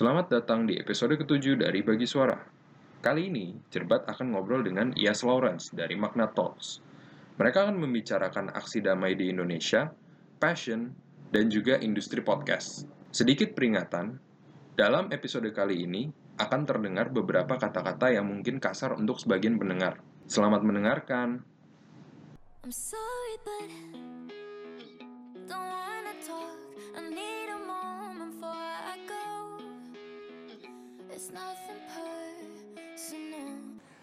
Selamat datang di episode ketujuh dari Bagi Suara. Kali ini, Cerbat akan ngobrol dengan Ias Lawrence dari Magna Talks. Mereka akan membicarakan aksi damai di Indonesia, passion, dan juga industri podcast. Sedikit peringatan, dalam episode kali ini akan terdengar beberapa kata-kata yang mungkin kasar untuk sebagian pendengar. Selamat mendengarkan. I'm sorry, but don't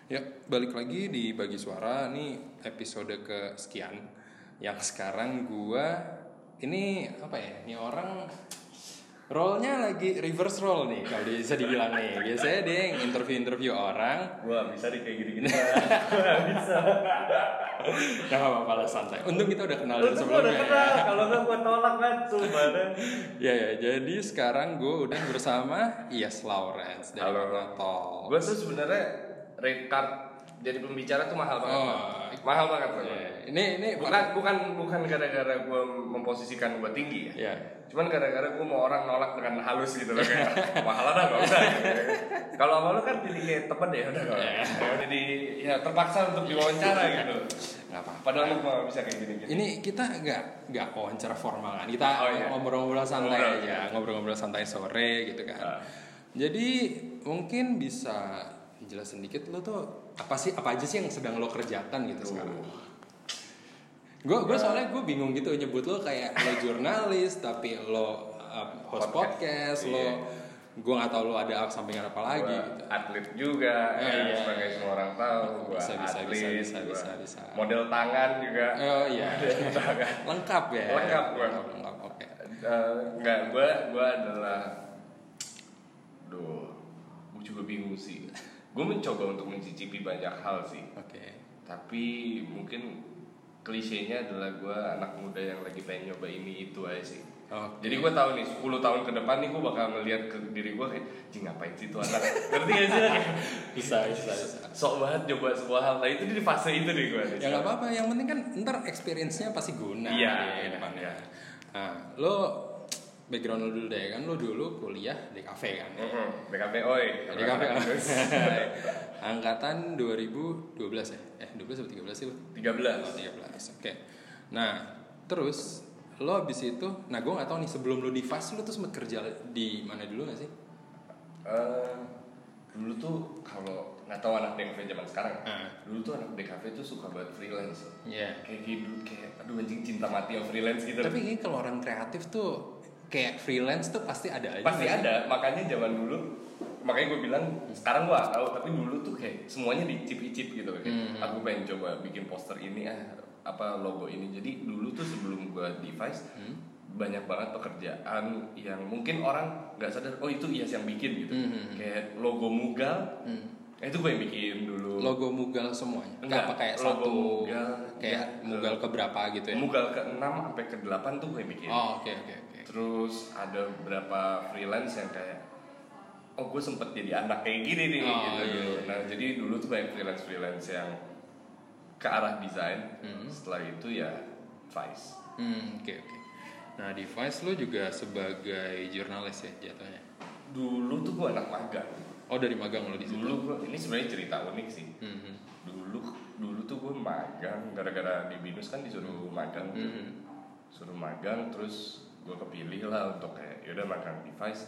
Ya, balik lagi di Bagi Suara. Ini episode kesekian. Yang sekarang gua ini apa ya? Ini orang role-nya lagi reverse role nih kalau bisa dibilang nih. Biasanya dia yang interview-interview orang. Gua bisa deh kayak gini-gini. Gua bisa. Ya nggak apa-apa lah santai. Untung kita udah kenal dari gua udah sebelumnya. kenal, ya. kalau enggak gua tolak kan sumpah. Ya ya, jadi sekarang gue udah bersama Ias Lawrence dari Halo. Gua tuh sebenarnya card jadi pembicara tuh mahal banget. Oh. Mahal banget Bang. Ya, Ini ini Bukan bukan bukan gara-gara gua memposisikan gua tinggi ya. Ya. Cuman gara-gara gua mau orang nolak dengan halus gitu loh kayak mahal ada enggak usah gitu. Kalau sama lu kan jadi kayak temen deh udah enggak. Jadi ya terpaksa untuk diwawancara gitu. Nggak apa-apa. Padahal lu mah bisa kayak gini-gini. Ini kita nggak nggak wawancara formal kan, kita Oh, iya. ngobrol-ngobrol santai Ngobrol. aja, ngobrol-ngobrol santai sore gitu kan. Ah. Jadi mungkin bisa jelasin dikit lo tuh apa sih apa aja sih yang sedang lo kerjakan gitu sekarang? Gue gue soalnya gue bingung gitu nyebut lo kayak lo jurnalis tapi lo uh, host podcast, Podcast. lo Iya. gue nggak tahu lo ada sampingan apa lagi Gua gitu. atlet juga Oh, ya, iya. sebagai semua orang tahu gua Bisa, bisa, atlet bisa, bisa, gua bisa, bisa. model tangan juga Oh iya, tangan. lengkap ya. Lengkap, gua. lengkap, lengkap. Oke. Eh, enggak gua gua adalah duh gua juga bingung sih gua mencoba untuk mencicipi banyak hal sih Oke. tapi mungkin klisenya adalah gua anak muda yang lagi pengen nyoba ini itu aja sih Oke. Jadi gue tahu nih 10 tahun ke depan nih gue bakal ngeliat ke diri gue kayak Jing ngapain sih tuh anak Ngerti gak sih? Bisa, bisa, bisa. sok banget coba sebuah hal nah itu di fase itu nih gue Ya nggak apa-apa, yang penting kan ntar experience-nya pasti guna Iya, di iya, iya. Nah, lo background lo dulu deh kan, lo dulu kuliah di kafe kan. Mhm, BKP oi Di kafe. Angkatan 2012 ya? Eh, 12 atau 13 sih lo? 13 Oh, 13. Oke. Nah, terus lo abis itu, nah gue nggak tahu nih sebelum lo di Fast lo tuh sempat kerja di mana dulu nggak sih? Eh, Dulu tuh kalau nggak tahu anak DKV zaman sekarang Ah. Dulu tuh anak DKV tuh suka banget freelance Iya. Kayak gitu, kayak aduh anjing cinta mati yang freelance gitu Tapi ini kalau orang kreatif tuh kayak freelance tuh pasti ada aja. Pasti sih? ada, makanya zaman dulu makanya gue bilang sekarang gue tahu tapi dulu tuh kayak semuanya dicip-icip gitu kayak Hmm. aku pengen coba bikin poster ini ah apa logo ini jadi dulu tuh sebelum gue device Hmm. banyak banget pekerjaan yang mungkin orang nggak sadar oh itu Ias yang bikin gitu Hmm. kayak logo mugal Hmm. Eh, itu gue yang bikin dulu. Logo mugal semuanya? Enggak, apa kayak logo satu Mugal, kayak ya, mugal ke berapa gitu ya? Mugal ke 6 sampai ke 8 tuh gue yang bikin. Oh oke oke oke. Terus ada beberapa freelance yang kayak Oh gue sempet jadi anak kayak gini nih Oh, gitu, iya, gitu. iya. Nah jadi dulu tuh banyak freelance-freelance yang ke arah desain. Hmm. Setelah itu ya Vice. Hmm oke oke. Nah di Vice lo juga sebagai jurnalis ya jatuhnya? Dulu tuh gue anak magang oh dari magang lo di situ Dulu ini sebenarnya cerita unik sih Hmm, hmm. Dulu dulu tuh gue magang Gara-gara di Binus kan disuruh magang tuh. Hmm. Suruh magang terus gue kepilih lah untuk kayak yaudah magang di Vice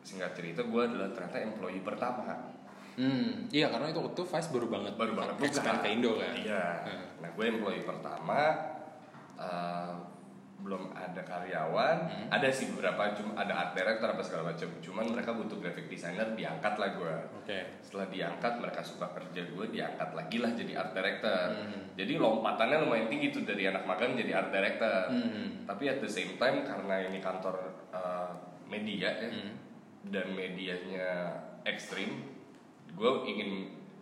Singkat cerita gue adalah ternyata employee pertama Hmm, iya karena itu waktu Vice baru banget baru banget expand buka. ke Indo kan iya Hmm. nah gue employee pertama eh, belum ada karyawan Hmm. ada sih beberapa cuma ada art director apa segala macam cuman mereka butuh graphic designer diangkat lah gue oke setelah diangkat mereka suka kerja gue diangkat lagi lah jadi art director Hmm. jadi lompatannya lumayan tinggi tuh dari anak magang jadi art director Hmm. tapi at the same time karena ini kantor eh, media ya Hmm. dan medianya ekstrim gue ingin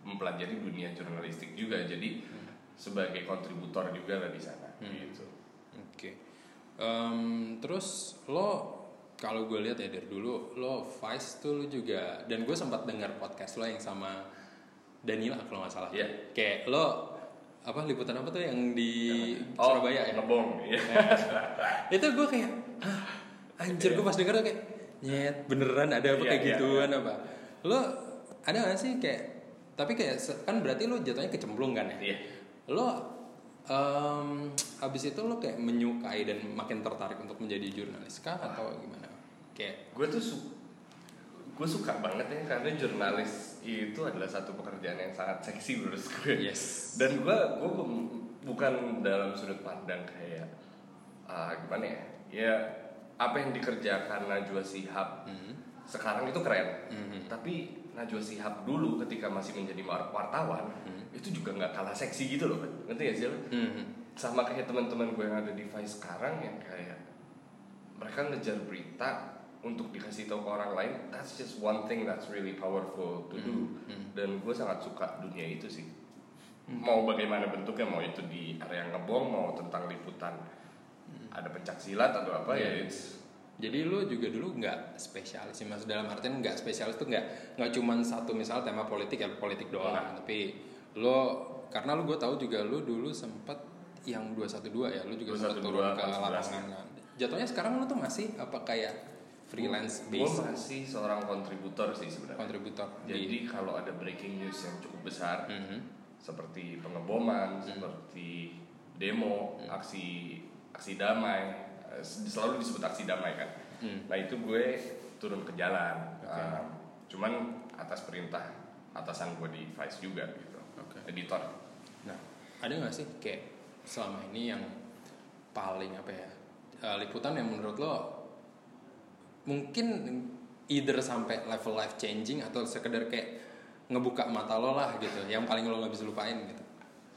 mempelajari dunia jurnalistik juga jadi sebagai kontributor juga lah di sana Hmm. gitu. Em, terus lo kalau gue lihat ya dari dulu lo Vice tuh lo juga dan gue sempat dengar podcast lo yang sama Danila kalau nggak salah. Iya. Kayak lo apa liputan apa tuh yang di Oh, Surabaya ya? ngebong iya. Itu gue kayak "Hah, anjir gue pas denger tuh kayak nyet beneran ada apa Iya, kayak iya, gituan apa lo ada gak sih kayak tapi kayak kan berarti lo jatuhnya kecemplung kan ya Iya. lo em, habis itu lo kayak menyukai dan makin tertarik untuk menjadi jurnalis kah atau gimana? Kayak gue tuh su- gue suka banget ya karena jurnalis itu adalah satu pekerjaan yang sangat seksi menurut gue. Yes. Dan gue gue bukan dalam sudut pandang kayak ah, gimana ya? Ya apa yang dikerjakan Najwa Shihab Mhm. sekarang itu keren. Mhm. tapi Najwa Shihab dulu ketika masih menjadi war- wartawan Mhm. itu juga nggak kalah seksi gitu loh ngerti gak sih? Mhm. sama kayak teman-teman gue yang ada di Vice sekarang yang kayak mereka ngejar berita untuk dikasih tahu ke orang lain that's just one thing that's really powerful to do Hmm. dan gue sangat suka dunia itu sih mau bagaimana bentuknya mau itu di area ngebom mau tentang liputan ada pencak silat atau apa ya Iya. it's Jadi lu juga dulu nggak spesialis sih mas. Dalam artian nggak spesialis tuh nggak nggak cuman satu misal tema politik ya politik doang. Hmm. tapi lo karena lu gue tahu juga lu dulu sempat yang 212 ya lu juga sempat 212 turun ke lapangan. jatuhnya sekarang lu tuh masih apa kayak freelance gue masih seorang kontributor sih sebenarnya. Kontributor. Jadi di kalau ada breaking news yang cukup besar Mhm. seperti pengeboman, Hmm. seperti demo, aksi aksi damai, selalu disebut aksi damai kan. Hmm. Nah itu gue turun ke jalan, Oke. Eh, cuman atas perintah atasan gue di Vice juga gitu, Oke. editor. Nah, ada nggak sih kayak selama ini yang paling apa ya eh, liputan yang menurut lo mungkin either sampai level life changing atau sekedar kayak ngebuka mata lo lah gitu, yang paling lo nggak bisa lupain gitu.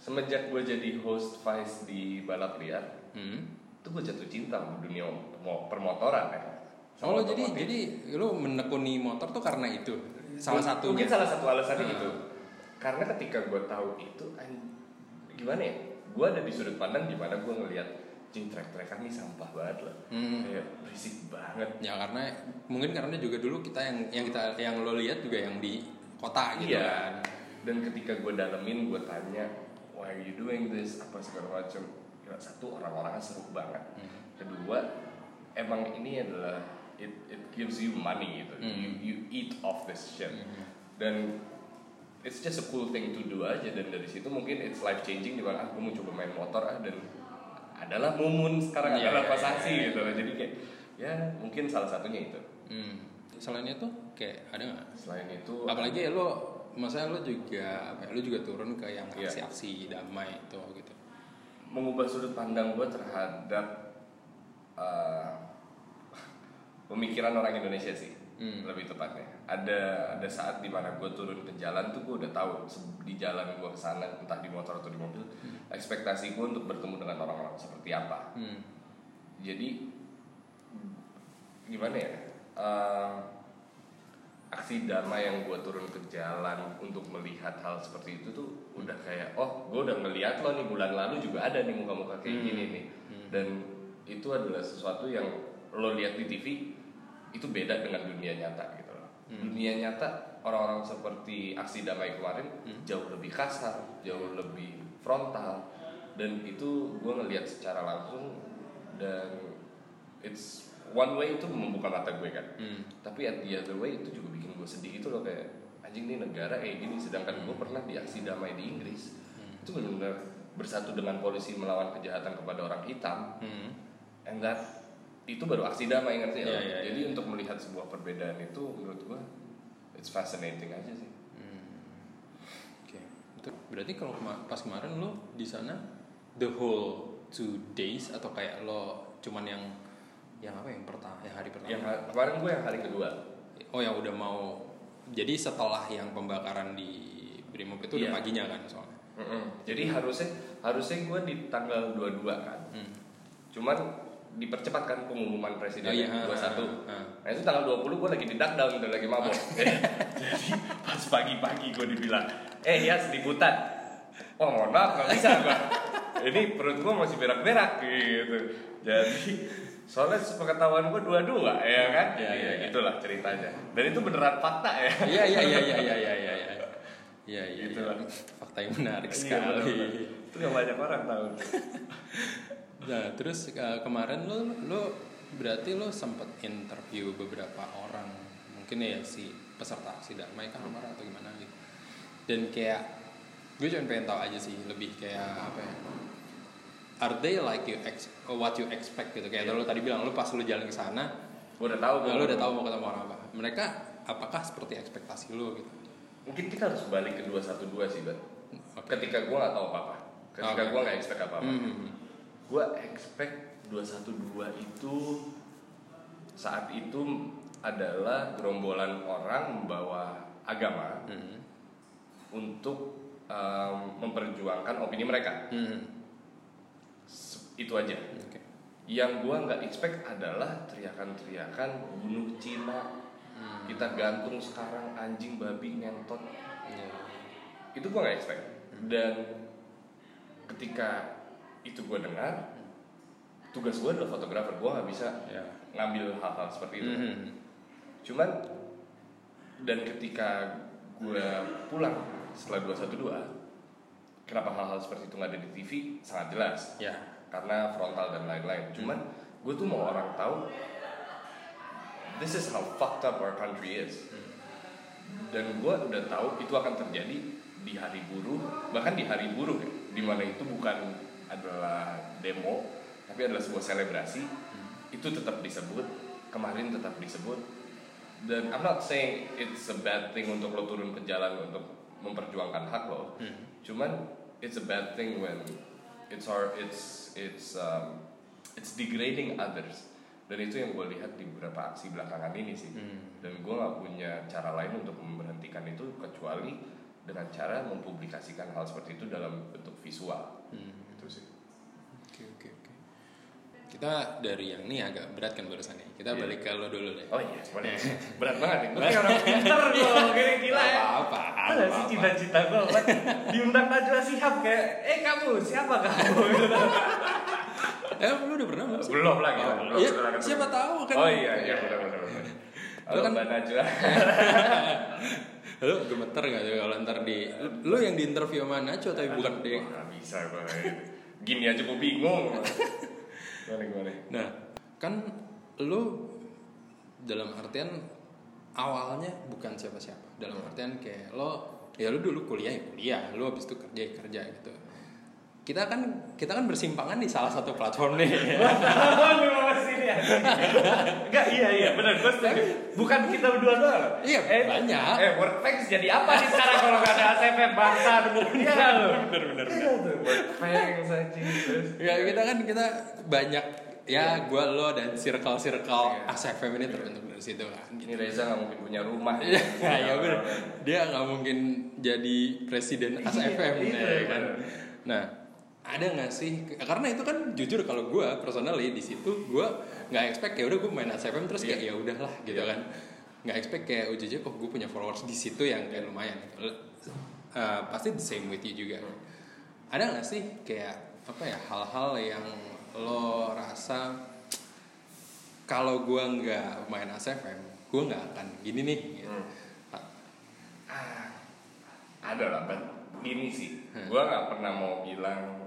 Semenjak gue jadi host Vice di balap liar, Hmm. Itu gue jatuh cinta sama dunia mo- permotoran ya. Oh, Sama jadi otomotif. jadi lo menekuni motor tuh karena itu salah satunya. Mungkin salah satu alasannya Ah. itu. Karena ketika gue tahu itu, an- gimana ya? Gue ada di sudut pandang di mana gue ngelihat cing trek-trekan sampah banget lah. Hmm. Kayak berisik banget. Ya karena mungkin karena juga dulu kita yang yang kita yang lo lihat juga yang di kota gitu Iya. kan. Dan ketika gue dalemin, gue tanya, why are you doing this? Apa segala macam. Ya, satu orang-orangnya seru banget. Hmm. Kedua, emang ini adalah it it gives you money gitu. Hmm. You you eat off this shit. Hmm. Dan it's just a cool thing to do aja dan dari situ mungkin it's life changing di mana ah, gue mau coba main motor ah dan adalah mumun sekarang Iya, adalah pasasi iya, iya. gitu jadi kayak ya mungkin salah satunya itu Hmm. Selain itu kayak ada nggak? selain itu Apalagi ya lo, maksudnya lo juga apa ya, lo juga turun ke yang Iya. aksi-aksi damai itu gitu. Mengubah sudut pandang gue terhadap uh, pemikiran orang Indonesia sih Hmm. lebih tepatnya ada ada saat di mana gue turun ke jalan tuh gue udah tahu di jalan gue ke sana entah di motor atau di mobil ekspektasi gue untuk bertemu dengan orang-orang seperti apa Hmm. jadi gimana ya eh, aksi damai yang gue turun ke jalan untuk melihat hal seperti itu tuh udah kayak oh gue udah ngeliat lo nih bulan lalu juga ada nih muka-muka kayak Hmm. gini nih dan itu adalah sesuatu yang lo lihat di TV itu beda dengan dunia nyata gitu loh Hmm. dunia nyata orang-orang seperti aksi damai kemarin Hmm. jauh lebih kasar jauh lebih frontal dan itu gue ngelihat secara langsung dan it's one way itu membuka mata gue kan Hmm. tapi at the other way itu juga bikin gue sedih itu loh kayak anjing nih negara kayak gini sedangkan gue pernah di aksi damai di Inggris Hmm. itu benar-benar bersatu dengan polisi melawan kejahatan kepada orang hitam Hmm. and that itu baru aksi damai ngerti ya Iya, iya, jadi untuk melihat sebuah perbedaan itu menurut gue it's fascinating aja sih Hmm. Oke. Berarti kalau kema- pas kemarin lo di sana the whole two days atau kayak lo cuman yang yang apa yang pertama yang hari pertama? yang kemarin gue yang hari kedua Oh yang udah mau jadi setelah yang pembakaran di Brimob itu udah Iya. paginya kan soalnya. jadi harusnya harusnya gue di tanggal 22 kan Hmm. cuman dipercepat kan pengumuman presiden Oh, iya. 21 Ah, ah. Nah itu tanggal 20 gue lagi di down udah lagi mabok Jadi pas pagi-pagi gue dibilang Eh ya seliputan Oh mohon maaf gak bisa gue Ini perut gue masih berak-berak gitu Jadi soalnya sepengetahuan gue dua-dua ya kan Iya, iya, iya. Itulah ceritanya Dan itu beneran fakta ya Iya iya iya iya iya iya iya. iya. Iya iya. Gitu iya. lah. Fakta yang menarik Iya, sekali. bener-bener. Itu gak banyak orang tahu Nah terus uh, kemarin lo lo berarti lo sempet interview beberapa orang mungkin ya si peserta aksi damai kan atau gimana gitu dan kayak gue cuma pengen tahu aja sih lebih kayak apa ya are they like you ex what you expect gitu kayak lo tadi bilang lo pas lo jalan ke sana udah tahu. lo udah tahu mau ketemu orang apa mereka apakah seperti ekspektasi lo gitu Mungkin kita harus balik ke 212 sih, Bat. Oke. Ketika gue nggak tahu apa-apa. Ketika Oke. gue nggak expect apa-apa. Hmm. Gue expect 212 itu saat itu adalah gerombolan orang membawa agama Hmm. untuk em, memperjuangkan opini mereka. Hmm. Itu aja. Oke. Yang gua nggak expect adalah teriakan-teriakan bunuh Cina. Hmm. Kita gantung sekarang anjing babi ngentot. Iya. Itu gua nggak expect. Dan ketika itu gua dengar, tugas gua adalah fotografer. Gua nggak bisa Ya. ngambil hal-hal seperti itu. Hmm. Cuman dan ketika gue pulang setelah 212 kenapa hal-hal seperti itu nggak ada di TV sangat jelas Ya. Karena frontal dan lain-lain. Cuman gue tuh mau orang tahu this is how fucked up our country is. Dan gue udah tahu itu akan terjadi di hari buruh, bahkan di hari buruh ya, di mana itu bukan adalah demo, tapi adalah sebuah selebrasi. Itu tetap disebut, kemarin tetap disebut. Dan I'm not saying it's a bad thing untuk lo turun ke jalan untuk memperjuangkan hak lo. Cuman it's a bad thing when it's our it's it's um, it's degrading others. Dan itu yang gue lihat di beberapa aksi belakangan ini sih. Hmm. Dan gue nggak punya cara lain untuk memberhentikan itu kecuali dengan cara mempublikasikan hal seperti itu dalam bentuk visual. Hmm. Itu sih. Kita dari yang ini agak berat kan barusan nih. Kita Iya. balik ke lo dulu deh. Oh iya, boleh. Berat banget nih. Gue kayak orang pinter gue, gini gila ya. Apa-apa. Ada nggak sih cita-cita gue diundang Najwa Shihab kayak, eh kamu siapa kamu? Eh lu udah pernah belum sih? belum lagi, Oh, belum. belum ketemu. siapa tahu kan. Oh iya, iya benar benar. Halo kan- Mbak Najwa. Lu gemeter gak tuh kalau ntar di lu yang di interview sama Nacho tapi bukan di Wah, nggak bisa gue. Gini aja gue bingung. Gimana gimana? Nah, kan lu dalam artian awalnya bukan siapa-siapa. Dalam artian kayak lo ya lu dulu kuliah ya kuliah, lu habis itu kerja ya kerja gitu. Kita kan kita kan bersimpangan di salah satu platform nih. Enggak, iya iya benar gue setuju. Bukan kita berdua doang. Iya, banyak. Eh, Workflex jadi apa nih sekarang kalau nggak ada ACP bangsa Iya loh. Bener bener bener. Workflex aja. Ya kita kan kita banyak ya gua lo dan circle circle Iya. ASFM ini terbentuk dari situ kan. Ini Reza nggak mungkin punya rumah. Iya, ya bener. Dia nggak mungkin jadi presiden ASFM Iya, ya iya, kan. bener. Nah, ada nggak sih? Karena itu kan jujur kalau gue personally di situ gue nggak expect ya udah gue main ASFM terus kayak ya udahlah gitu Iya. kan. Nggak expect kayak ujung oh gue punya followers di situ yang kayak lumayan. Eh, pasti the same with you juga. Ada nggak sih kayak apa ya hal-hal yang lo rasa kalau gue nggak main ASFM, gue nggak akan gini nih. Gitu. Hmm. Ah, ada lah, Ban. Ini sih, Hmm. gua nggak pernah mau bilang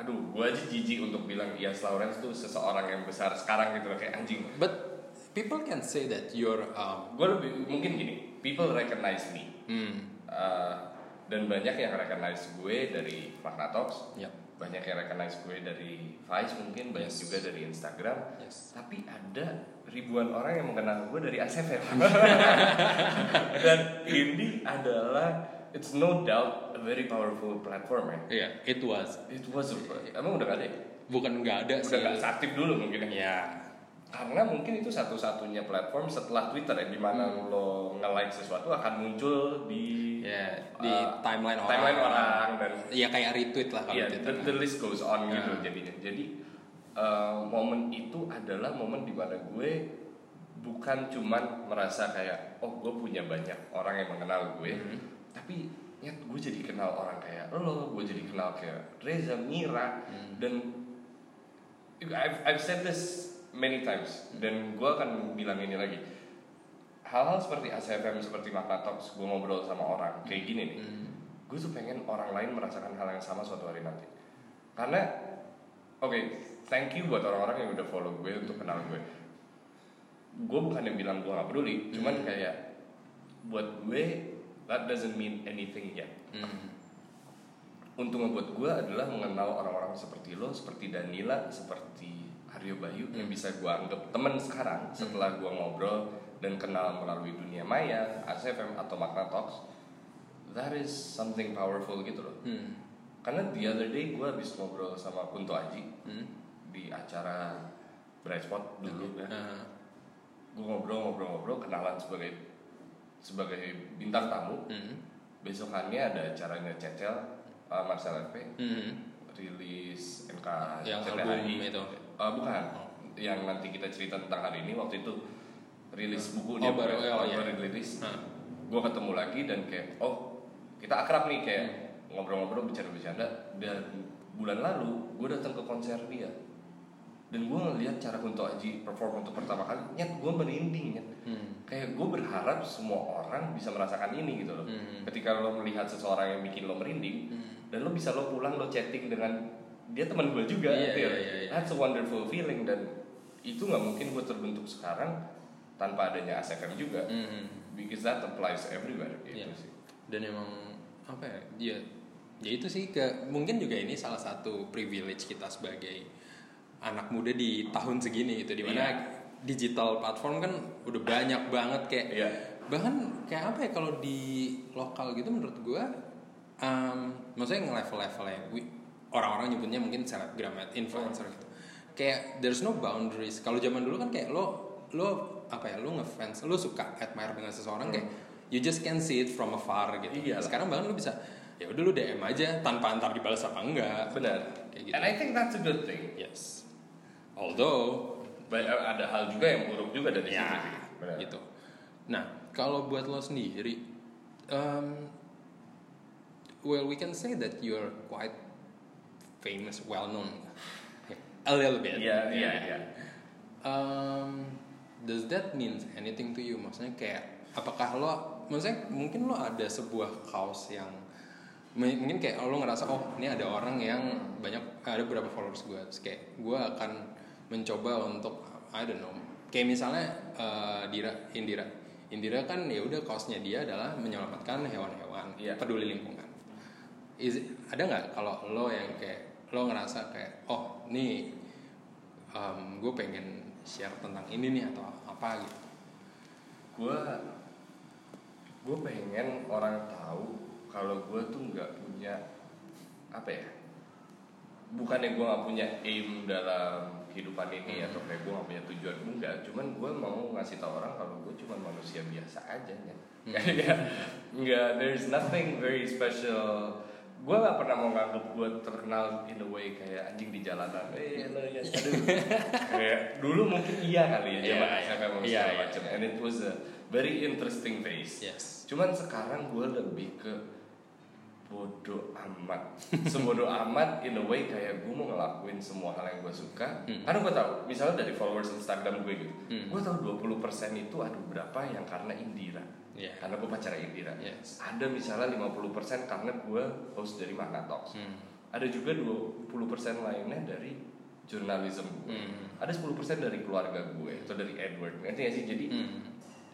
Aduh, gua aja jijik untuk bilang Ias Lawrence tuh seseorang yang besar sekarang gitu loh, kayak anjing. But people can say that you're um, Gue lebih mungkin gini, people recognize me. hmm, Uh, dan banyak yang recognize gue dari Magna Talks, yep, banyak yang recognize gue dari Vice mungkin, banyak Yes. juga dari Instagram. yes. Tapi ada ribuan orang yang mengenal gue dari ACFM. Dan ini adalah it's no doubt a very powerful platform ya. Iya, it was. It was a, emang udah gak ada ya? Bukan nggak ada Udah sih. gak aktif dulu mungkin ya. Ya, Karena mungkin itu satu-satunya platform setelah Twitter ya, di mana Hmm. lo nge-like sesuatu akan muncul di ya di uh, timeline orang. timeline orang dan Ya kayak retweet lah kalau Iya, Twitter. the, the list goes on gitu Nah. jadinya. Jadi uh, momen itu adalah momen di mana gue bukan cuman merasa kayak oh gue punya banyak orang yang mengenal gue, Mhm. Tapi ya gue jadi kenal orang kayak lo, gue jadi kenal kayak Reza, Mira, Hmm. dan I've, I've said this many times dan gue akan bilang ini lagi. Hal-hal seperti ACFM, seperti Magna Talks, gue ngobrol sama orang kayak gini nih Hmm. gue tuh pengen orang lain merasakan hal yang sama suatu hari nanti karena oke thank you buat orang-orang yang udah follow gue untuk kenal gue gue bukan yang bilang gue gak peduli cuman kayak buat gue that doesn't mean anything yet Hmm. untungnya buat gue adalah mengenal orang-orang seperti lo, seperti Danila, seperti Aryo Bayu yang bisa gue anggap teman sekarang setelah gue ngobrol dan kenal melalui dunia maya, ACFM atau Magna Talks. That is something powerful gitu loh. Hmm. Karena the other day gue habis ngobrol sama Kunto Aji Hmm. di acara Bright Spot dulu ya. Nah, Gue ngobrol-ngobrol-ngobrol kenalan sebagai sebagai bintang tamu. hmm. Besokannya ada acaranya Cecel uh, Marcel FP Hmm. rilis NK Yang CTHI. album itu? Eh, bukan Oh. yang nanti kita cerita tentang hari ini waktu itu rilis bukunya Oh, baru, oh, iya. rilis Nah. gue ketemu lagi dan kayak oh kita akrab nih kayak Hmm. ngobrol-ngobrol bercanda-bercanda dan bulan lalu gue datang ke konser dia dan gue ngeliat cara Kunto Aji perform untuk pertama kali nyet gue merinding nyet Hmm. kayak gue berharap semua orang bisa merasakan ini gitu loh Hmm. ketika lo melihat seseorang yang bikin lo merinding Hmm. dan lo bisa lo pulang lo chatting dengan dia teman gue juga Iya, gitu ya. iya, iya, that's a wonderful feeling dan itu nggak mungkin gue terbentuk sekarang tanpa adanya ASFM juga Hmm. because that applies everywhere gitu Iya. sih Dan emang apa ya? Ya, ya itu sih ke mungkin juga ini salah satu privilege kita sebagai anak muda di tahun segini gitu di mana Iya. digital platform kan udah banyak banget kayak Iya. bahkan kayak apa ya kalau di lokal gitu menurut gua um, maksudnya nge-level-levelnya wi- orang-orang nyebutnya mungkin selebgram ya, influencer gitu. Kayak there's no boundaries. Kalau zaman dulu kan kayak lo lo apa ya lo ngefans lo suka admire dengan seseorang kayak you just can see it from afar gitu. Iyalah. sekarang bahkan lo bisa ya udah lo DM aja tanpa antar dibalas apa enggak. Benar. Kayak gitu. and I think that's a good thing. Yes although Ba- ada hal juga yang buruk juga dari situ ya sih benar. Gitu. Nah kalau buat lo sendiri um, well we can say that you're quite famous well known a little bit. Iya iya iya. Um, does that mean anything to you? Maksudnya kayak apakah lo maksudnya mungkin lo ada sebuah kaos yang mungkin kayak lo ngerasa oh ini ada orang yang banyak ada beberapa followers gue. Terus kayak gue akan mencoba untuk I don't know. Kayak misalnya eh, Dira Indira. Indira kan ya udah kaosnya dia adalah menyelamatkan hewan-hewan Iya. peduli lingkungan. Is it- ada nggak kalau lo yang kayak lo ngerasa kayak oh nih um, gue pengen share tentang ini nih atau apa gitu? Gue gue pengen orang tahu kalau gue tuh nggak punya apa ya bukannya gue nggak punya aim dalam kehidupan ini atau kayak gue nggak punya tujuan enggak. Cuman gue mau ngasih tahu orang kalau gue cuma manusia biasa aja ya kayak nggak there's nothing very special. Gue gak pernah mau nganggep gue terkenal in a way kayak anjing di jalanan. Eh lo ya aduh kayak dulu mungkin iya kali ya zaman Iya, SMA iya. segala Iya, iya, macam. iya. and it was a very interesting phase. Yes. Cuman sekarang gue lebih ke bodoh amat sebodoh amat in a way kayak gue mau ngelakuin semua hal yang gue suka Hmm. karena gue tahu misalnya dari followers Instagram gue gitu Hmm. gue tahu 20% itu aduh berapa yang karena Indira Iya. karena gue pacar Indira Yes. ada misalnya 50% karena gue host dari Talks Hmm. ada juga 20% lainnya dari journalism gue Hmm. ada 10% dari keluarga gue atau dari Edward gak sih jadi Hmm.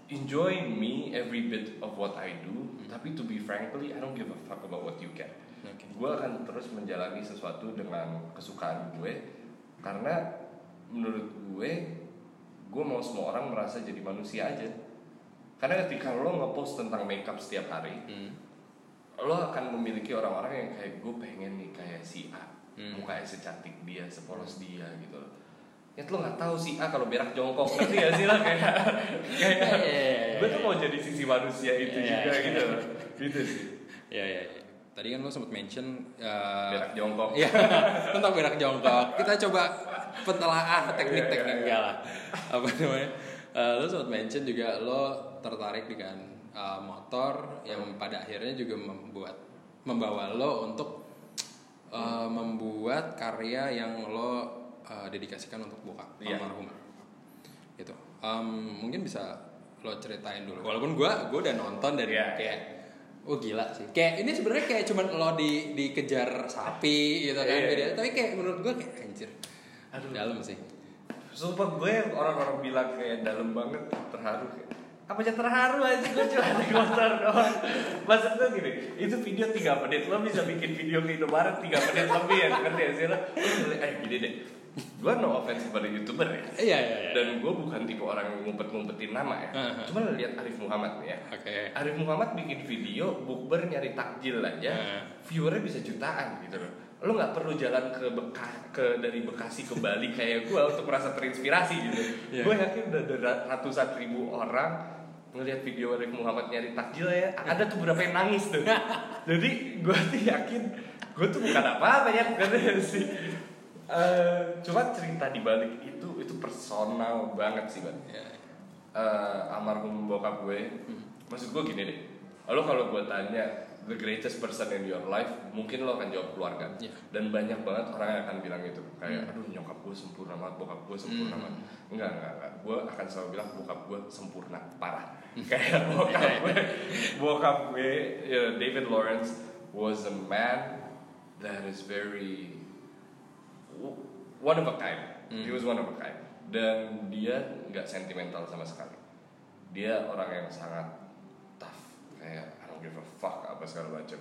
Enjoy me every bit of what I do tapi to be frankly I don't give a fuck about what you get Oke. gue akan terus menjalani sesuatu dengan kesukaan gue karena menurut gue gue mau semua orang merasa jadi manusia aja karena ketika lo ngepost tentang makeup setiap hari Hmm. lo akan memiliki orang-orang yang kayak gue pengen nih kayak si A Hmm. mukanya secantik dia sepolos dia gitu loh ya lo nggak tahu si A kalau berak jongkok ngerti gak sih lo kayak kayak Iya, iya, iya, gue tuh mau jadi sisi manusia itu juga gitu gitu sih ya ya ya. tadi kan lo sempat mention uh, berak jongkok Iya, tentang berak jongkok. Kita coba pentelaah teknik-teknik enggak lah. Apa namanya? Eh, lo sempat mention juga lo tertarik dengan uh, motor yang pada akhirnya juga membuat membawa lo untuk uh, membuat karya yang lo uh, dedikasikan untuk bokap Iya. almarhum. Gitu. Um, mungkin bisa lo ceritain dulu. Walaupun gua gua udah nonton dan Iya. kayak Oh gila sih. Kayak ini sebenarnya kayak cuman lo di dikejar sapi gitu kan Iya. beda. Tapi kayak menurut gua kayak anjir. Aduh. dalam sih Sumpah gue orang-orang bilang kayak dalam banget terharu kayak apa aja terharu aja gue cuma naik motor doang maksud gue gini itu video 3 menit lo bisa bikin video ke Indomaret 3 menit lebih ya ngerti ya sih Lo eh gini deh gue no offense kepada youtuber ya. Iya iya iya. Dan gue bukan tipe orang yang ngumpet-ngumpetin nama ya. Uh-huh. cuma lo lihat Arif Muhammad nih ya. Oke. Arif Muhammad bikin video bukber nyari takjil aja Uh. viewernya bisa jutaan gitu loh. Lo nggak perlu jalan ke Beka, ke dari Bekasi ke Bali kayak gue untuk merasa terinspirasi gitu. Iya. gue yakin udah ada ratusan ribu orang ngelihat video Arif Muhammad nyari takjil ya. Ada tuh beberapa yang nangis tuh. Jadi gue tuh yakin gue tuh bukan apa-apa ya bukan sih Eh, cuma cerita di balik itu itu personal banget sih bang. Iya. eh almarhum bokap gue maksud gue gini deh. Lo kalau gue tanya the greatest person in your life mungkin lo akan jawab keluarga Iya. dan banyak banget orang yang akan bilang itu kayak aduh nyokap gue sempurna banget bokap gue sempurna Hmm. banget. Enggak enggak enggak. Gue akan selalu bilang bokap gue sempurna. Parah. Kayak bokap gue bokap gue ya, David Lawrence was a man that is very one of a kind. He was one of a kind. Dan dia nggak sentimental sama sekali. Dia orang yang sangat tough, kayak I don't give a fuck apa segala macam.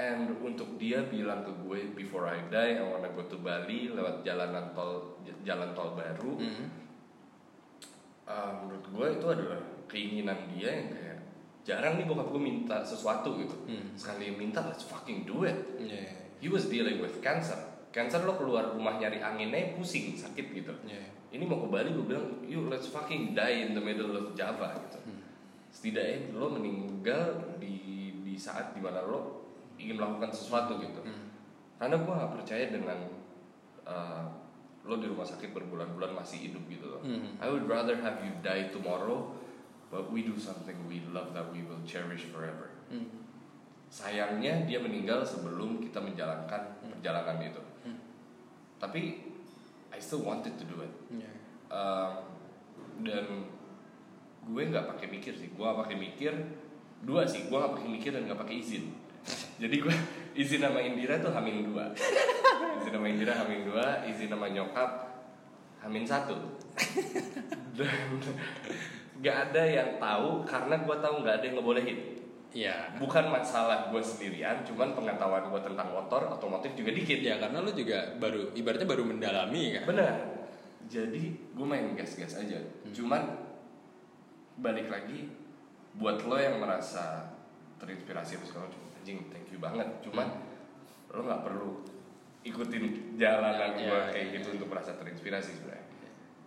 And untuk dia bilang ke gue before I die, I wanna go to Bali lewat jalanan tol jalan tol baru. Mhm. Uh, menurut gue itu adalah keinginan dia yang kayak jarang nih bokap gue minta sesuatu gitu. Hmm. Sekali minta let's fucking do it. Iya, iya, He was dealing with cancer. Cancer lo keluar rumah nyari anginnya pusing, sakit gitu. iya. Ini mau ke Bali gue bilang, yuk let's fucking die in the middle of Java gitu. Setidaknya lo meninggal di di saat di mana lo ingin melakukan sesuatu gitu. Hmm. Karena gue gak percaya dengan uh, lo di rumah sakit berbulan-bulan masih hidup gitu loh. Hmm. I would rather have you die tomorrow, but we do something we love that we will cherish forever. Hmm. Sayangnya dia meninggal sebelum kita menjalankan perjalanan itu. Tapi I still wanted to do it. Iya. Um, dan gue nggak pakai mikir sih. Gue pakai mikir dua sih. Gue nggak pakai mikir dan nggak pakai izin. Jadi gue izin sama Indira tuh hamin dua. izin sama Indira hamin dua. Izin sama nyokap hamin satu. Dan nggak ada yang tahu karena gue tahu nggak ada yang ngebolehin Iya. bukan masalah gue sendirian, cuman pengetahuan gue tentang motor otomotif juga dikit. Ya karena lu juga baru ibaratnya baru mendalami kan. Benar. Jadi gue main gas-gas aja. Cuman balik lagi buat lo yang merasa terinspirasi terus kalau anjing thank you banget. Cuman lo nggak perlu ikutin jalanan Ya, gue ya, kayak ya, gitu ya. untuk merasa terinspirasi sebenarnya.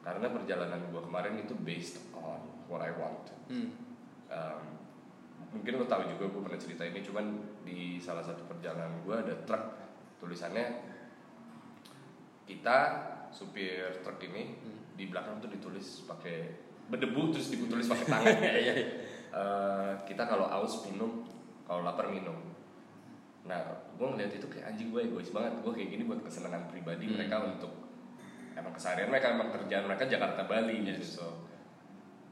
Karena perjalanan gue kemarin itu based on what I want. Hmm. Um, mungkin lo tahu juga gue pernah cerita ini cuman di salah satu perjalanan gue ada truk tulisannya kita supir truk ini di belakang tuh ditulis pakai berdebu terus ditulis pakai tangan. Eh, kita kalau aus minum kalau lapar minum nah gue ngeliat itu kayak anjing gue egois banget gue kayak gini buat kesenangan pribadi Hmm. mereka untuk emang keseharian mereka emang kerjaan mereka Jakarta Bali gitu Yes. so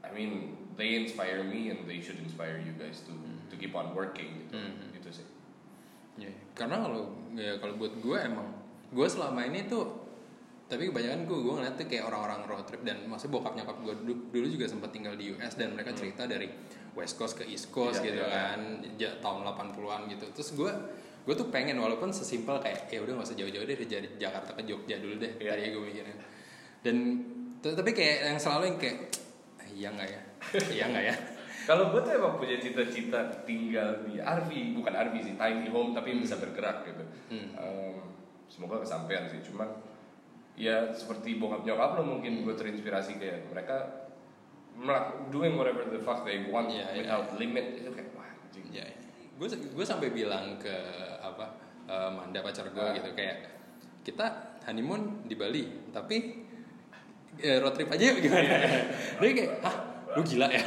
I mean they inspire me and they should inspire you guys to to keep on working gitu. Hmm. gitu sih. Iya, karena kalau ya kalau buat gue emang gue selama ini tuh tapi kebanyakan gue gue ngeliat tuh kayak orang-orang road trip dan maksudnya bokap nyokap gue dulu, dulu juga sempat tinggal di US dan mereka cerita dari West Coast ke East Coast Iya, gitu iya. kan ja- tahun 80-an gitu. Terus gue gue tuh pengen walaupun sesimpel kayak ya udah nggak usah jauh-jauh deh dari Jakarta ke Jogja dulu deh Iya. tadi gue mikirnya. Dan tapi kayak yang selalu yang kayak "Ah, iya nggak ya iya nggak ya Kalau gue tuh emang punya cita-cita tinggal di RV, bukan RV sih, tiny home tapi bisa bergerak gitu. Hmm. Em, semoga kesampaian sih, cuman ya seperti bokap nyokap lo mungkin gue terinspirasi kayak mereka melak- doing whatever the fuck they want Iya, iya. without limit itu kayak wah anjing. ya gue gue sampai bilang ke apa eh, Manda pacar gue Ah. gitu kayak kita honeymoon di Bali tapi eh, road trip aja yuk gimana? Dia kayak hah lu gila ya?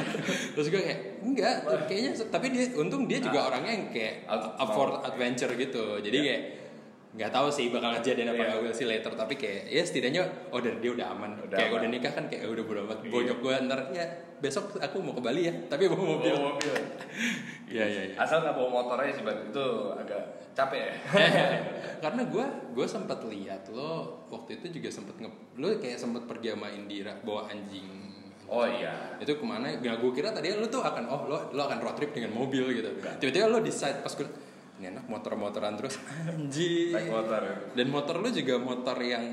Terus gue kayak enggak. Kayaknya tapi dia untung dia juga orangnya yang kayak Out- up for mau. adventure gitu. Jadi Iya. kayak nggak tahu sih bakal kejadian apa will see later tapi kayak ya setidaknya oh dari dia udah aman Udah kayak aman. udah nikah kan kayak udah bodo amat Iya. bonyok gue ntar ya besok aku mau ke Bali ya tapi bawa mobil Bawa mobil. Iya iya iya. Asal nggak bawa motor aja sih, Bang. Itu agak capek ya. Karena gue gue sempat lihat lo waktu itu juga sempat nge lo kayak sempat pergi sama Indira bawa anjing. Oh iya. Itu ke mana? Gak gue kira tadi lo tuh akan oh lo lo akan road trip dengan mobil gitu. Tiba-tiba lo decide pas gue ini enak motor-motoran terus anjing. Naik motor. ya. Dan motor lo juga motor yang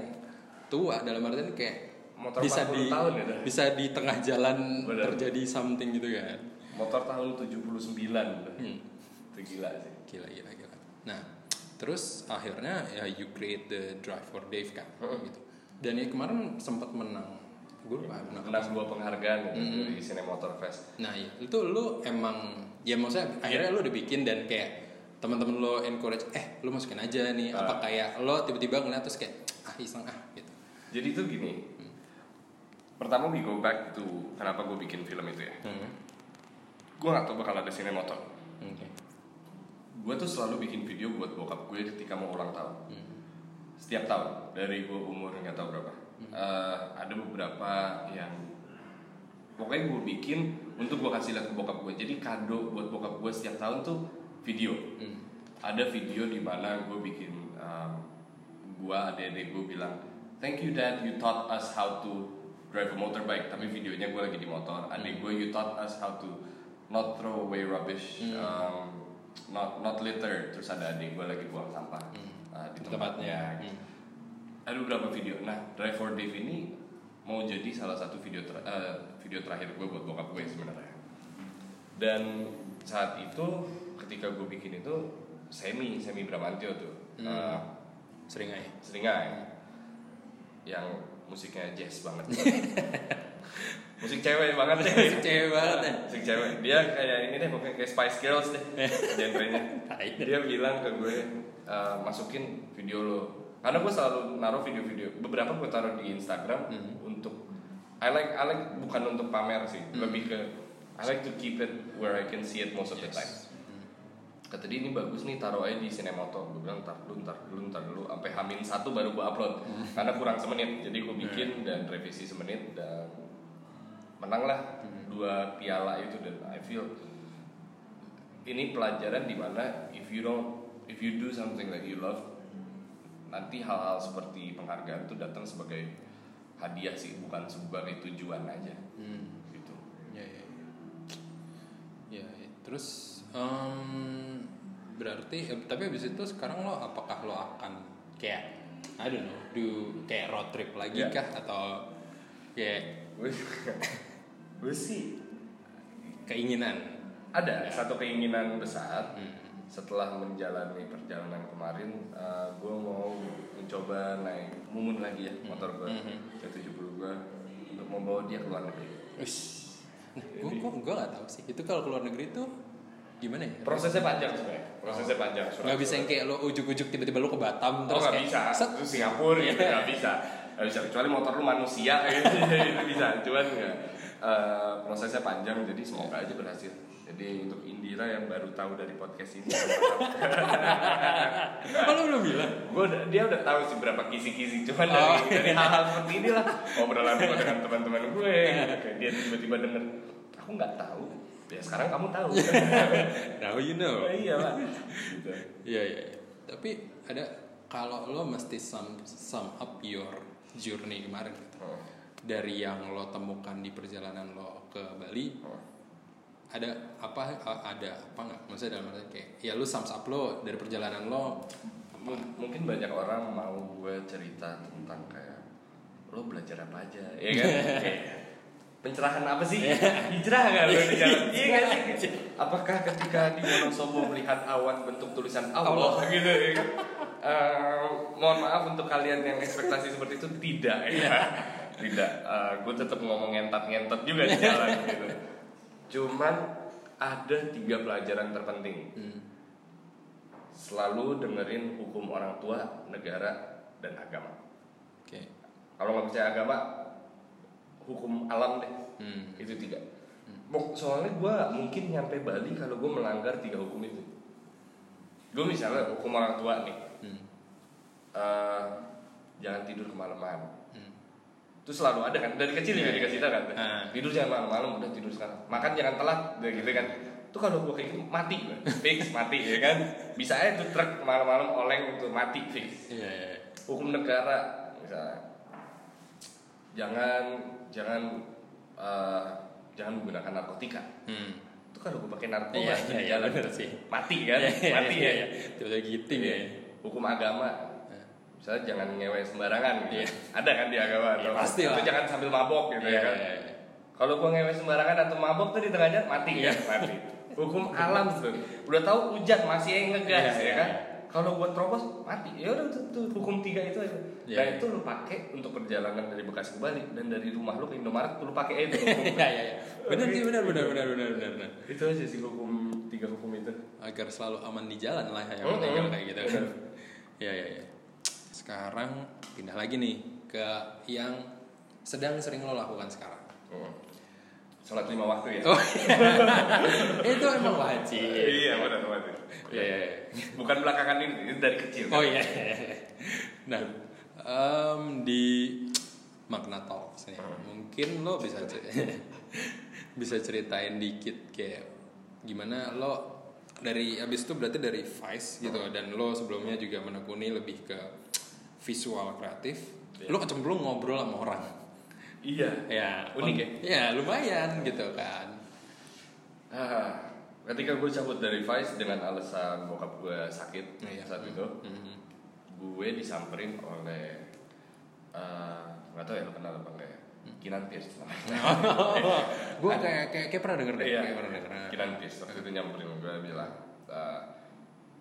tua dalam artian kayak Motor bisa 40 di tahun ya, dah? bisa di tengah jalan Bener. terjadi something gitu kan. Motor tahun 79. Hmm. Itu gila sih. Gila gila gila. Nah, terus akhirnya ya you create the Drive for Dave kan Heeh. gitu. Dan ya kemarin sempat menang. Gue lupa menang. Menang dua penghargaan gitu Hmm. dari Cinemotor Fest. Nah, itu lu emang ya maksudnya akhirnya lu udah bikin dan kayak teman-teman lo encourage eh lu masukin aja nih Ah. apa kayak lo tiba-tiba ngeliat terus kayak ah iseng ah gitu. Jadi itu gini. Pertama we go back to kenapa gue bikin film itu ya. Hmm. Gue gak tau bakal ada Cinemotor. Oke. Gue tuh selalu bikin video buat bokap gue ketika mau ulang tahun. Hmm. Setiap tahun dari gue umur nggak tahu berapa. Eh, ada beberapa yang pokoknya gue bikin untuk gue kasih lihat ke bokap gue. Jadi kado buat bokap gue setiap tahun tuh video. Hmm. Ada video di mana gue bikin um, gue adik-adik gue bilang thank you dad. You taught us how to drive a motorbike. Tapi videonya gue lagi di motor. Adik gue you taught us how to not throw away rubbish um, not not litter. Terus ada adik gue lagi buang sampah uh, di tempatnya. Hmm. ada beberapa video. Nah drive for Dave ini mau jadi salah satu video ter- eh, video terakhir gue buat bokap gue sebenarnya. Dan saat itu ketika gue bikin itu semi semi Bramantio tuh. Hmm. Eh, Sering aja. seringai. Yang musiknya jazz banget. Musik cewek banget. Deh Musik cewek banget ya. musik cewek. Dia kayak ini deh pokoknya kayak Spice Girls deh genrenya. Dia bilang ke gue "Eh, masukin video lo. Karena gue selalu naruh video-video beberapa gue taruh di Instagram Hmm. untuk I like I like bukan untuk pamer sih lebih ke I like to keep it where I can see it most of the time kata dia ini bagus nih taruh aja di Cinemoto. Gue bilang ntar dulu ntar dulu ntar dulu. Sampai hamin satu baru gue upload. Karena kurang semenit. Jadi gue bikin dan revisi semenit dan menang lah. Dua piala itu dan I feel ini pelajaran di mana if you don't if you do something that you love nanti hal-hal seperti penghargaan itu datang sebagai hadiah sih bukan sebagai tujuan aja. Hmm. gitu. Ya, ya, ya. Ya, ya. terus em, berarti eh, tapi habis itu sekarang lo apakah lo akan kayak I don't know do kayak road trip lagi Ya. kah atau kayak gue sih keinginan ada Ya. satu keinginan besar Hmm. setelah menjalani perjalanan kemarin eh, gue mau mencoba naik mumun lagi ya motor gue Mhm. C70 gue untuk membawa dia ke luar negeri Ush. Nah, gue gue gue gak tahu sih itu kalau keluar negeri tuh gimana ya? Prosesnya panjang sebenarnya prosesnya panjang nggak bisa yang kayak lo ujuk-ujuk tiba-tiba lo ke Batam oh terus nggak kayak bisa. set. itu Singapura gitu nggak bisa. Nggak bisa. Kecuali motor lu manusia. Gitu itu bisa. Cuman nggak. Eh, prosesnya panjang jadi semoga aja berhasil. Jadi untuk Indira yang baru tahu dari podcast ini. Oh, lo belum bilang? Udah, dia udah tahu sih berapa kisi-kisi. Cuman Oh. dari, dari hal-hal seperti ini lah obrolan gue dengan teman-teman gue kayak dia tiba-tiba denger aku nggak tahu ya sekarang kamu tahu now you know iya lah gitu. Iya iya. iya. Tapi ada kalau lo mesti sum sum up your journey kemarin gitu. Oh. Dari yang lo temukan di perjalanan lo ke Bali, Oh. ada apa ada apa nggak? Maksudnya dalam arti kayak ya lo sums up lo dari perjalanan lo. M- mungkin banyak orang mau gue cerita tentang kayak lo belajar apa aja ya kan Kayak, pencerahan apa sih? Hijrah nggak lo di jalan iya sih? Apakah ketika di Wonosobo melihat awan bentuk tulisan Allah, gitu ya kan? Eh, mohon maaf untuk kalian yang ekspektasi seperti itu tidak ya. Tidak. Gue tetap ngomong ngentot-ngentot juga di jalan gitu. Cuman ada tiga pelajaran terpenting. Hmm. selalu dengerin hukum orang tua, negara, dan agama. Oke. Kalau nggak percaya agama, hukum alam deh. Hmm. Itu tiga. Soalnya gue mungkin nyampe Bali kalau gue melanggar tiga hukum itu. Gue misalnya hukum orang tua nih, Hmm. eh, jangan tidur kemalaman Hmm. itu selalu ada kan dari kecil juga Iya, dikasih tahu kan Ah. tidur jangan malam-malam udah tidur sekarang makan jangan telat udah gitu kan itu kalau gue kayak gitu mati gue fix mati ya kan bisa aja tuh truk malam-malam oleng untuk mati fix Iya, iya. hukum negara misalnya jangan jangan eh, jangan menggunakan narkotika Hmm. itu kalau gue pakai narkoba Iya, iya, iya, jalan bener sih. mati kan Iya, iya, mati iya, ya. Tiba-tiba Iya. ya. hukum agama misalnya jangan ngewe sembarangan gitu. Iya. ada kan di agama Iya, atau pasti atau jangan sambil mabok gitu Iya, ya kan iya, iya. kalau gua ngewe sembarangan atau mabok tuh di tengah jalan mati Iya. kan mati hukum alam tuh udah tahu hujan masih ngegas Iya, ya kan iya. Kalau buat terobos mati ya udah tuh, tuh hukum tiga itu aja Iya, nah iya. itu lu pakai untuk perjalanan dari Bekasi ke Bali dan dari rumah lu ke Indomaret lu pakai itu hukum Iya, iya, iya. Benar sih, benar, benar, benar, benar, benar, benar. itu aja sih hukum tiga hukum itu Agar selalu aman di jalan lah yang Mm-mm. penting kalau kayak gitu kan. Iya, iya, iya. Sekarang pindah lagi nih ke yang sedang sering lo lakukan sekarang. Hmm. Sholat lima waktu ya Oh, itu emang wajib. iya benar benar Iya, iya, iya. bukan belakangan ini ini dari kecil Oh iya. Nah, em, di Magna Talks nih, mungkin lo bisa cer- bisa ceritain dikit kayak gimana lo dari abis itu berarti dari Vice gitu dan lo sebelumnya juga menekuni lebih ke visual kreatif. Iya. Lo kecemplung ngobrol sama orang. Iya Ya, Unik ya? Ya, lumayan gitu kan. Ah, ketika gue cabut dari Vice dengan alasan bokap gue sakit Iya. saat itu, Mhm. gue disamperin oleh eh, nggak tahu ya lo kenal apa enggak ya? Kinan Pierce namanya. gue kayak, kayak kayak pernah denger deh, Iya. kayak pernah denger. Kinan Pierce waktu itu nyamperin gue bilang eh,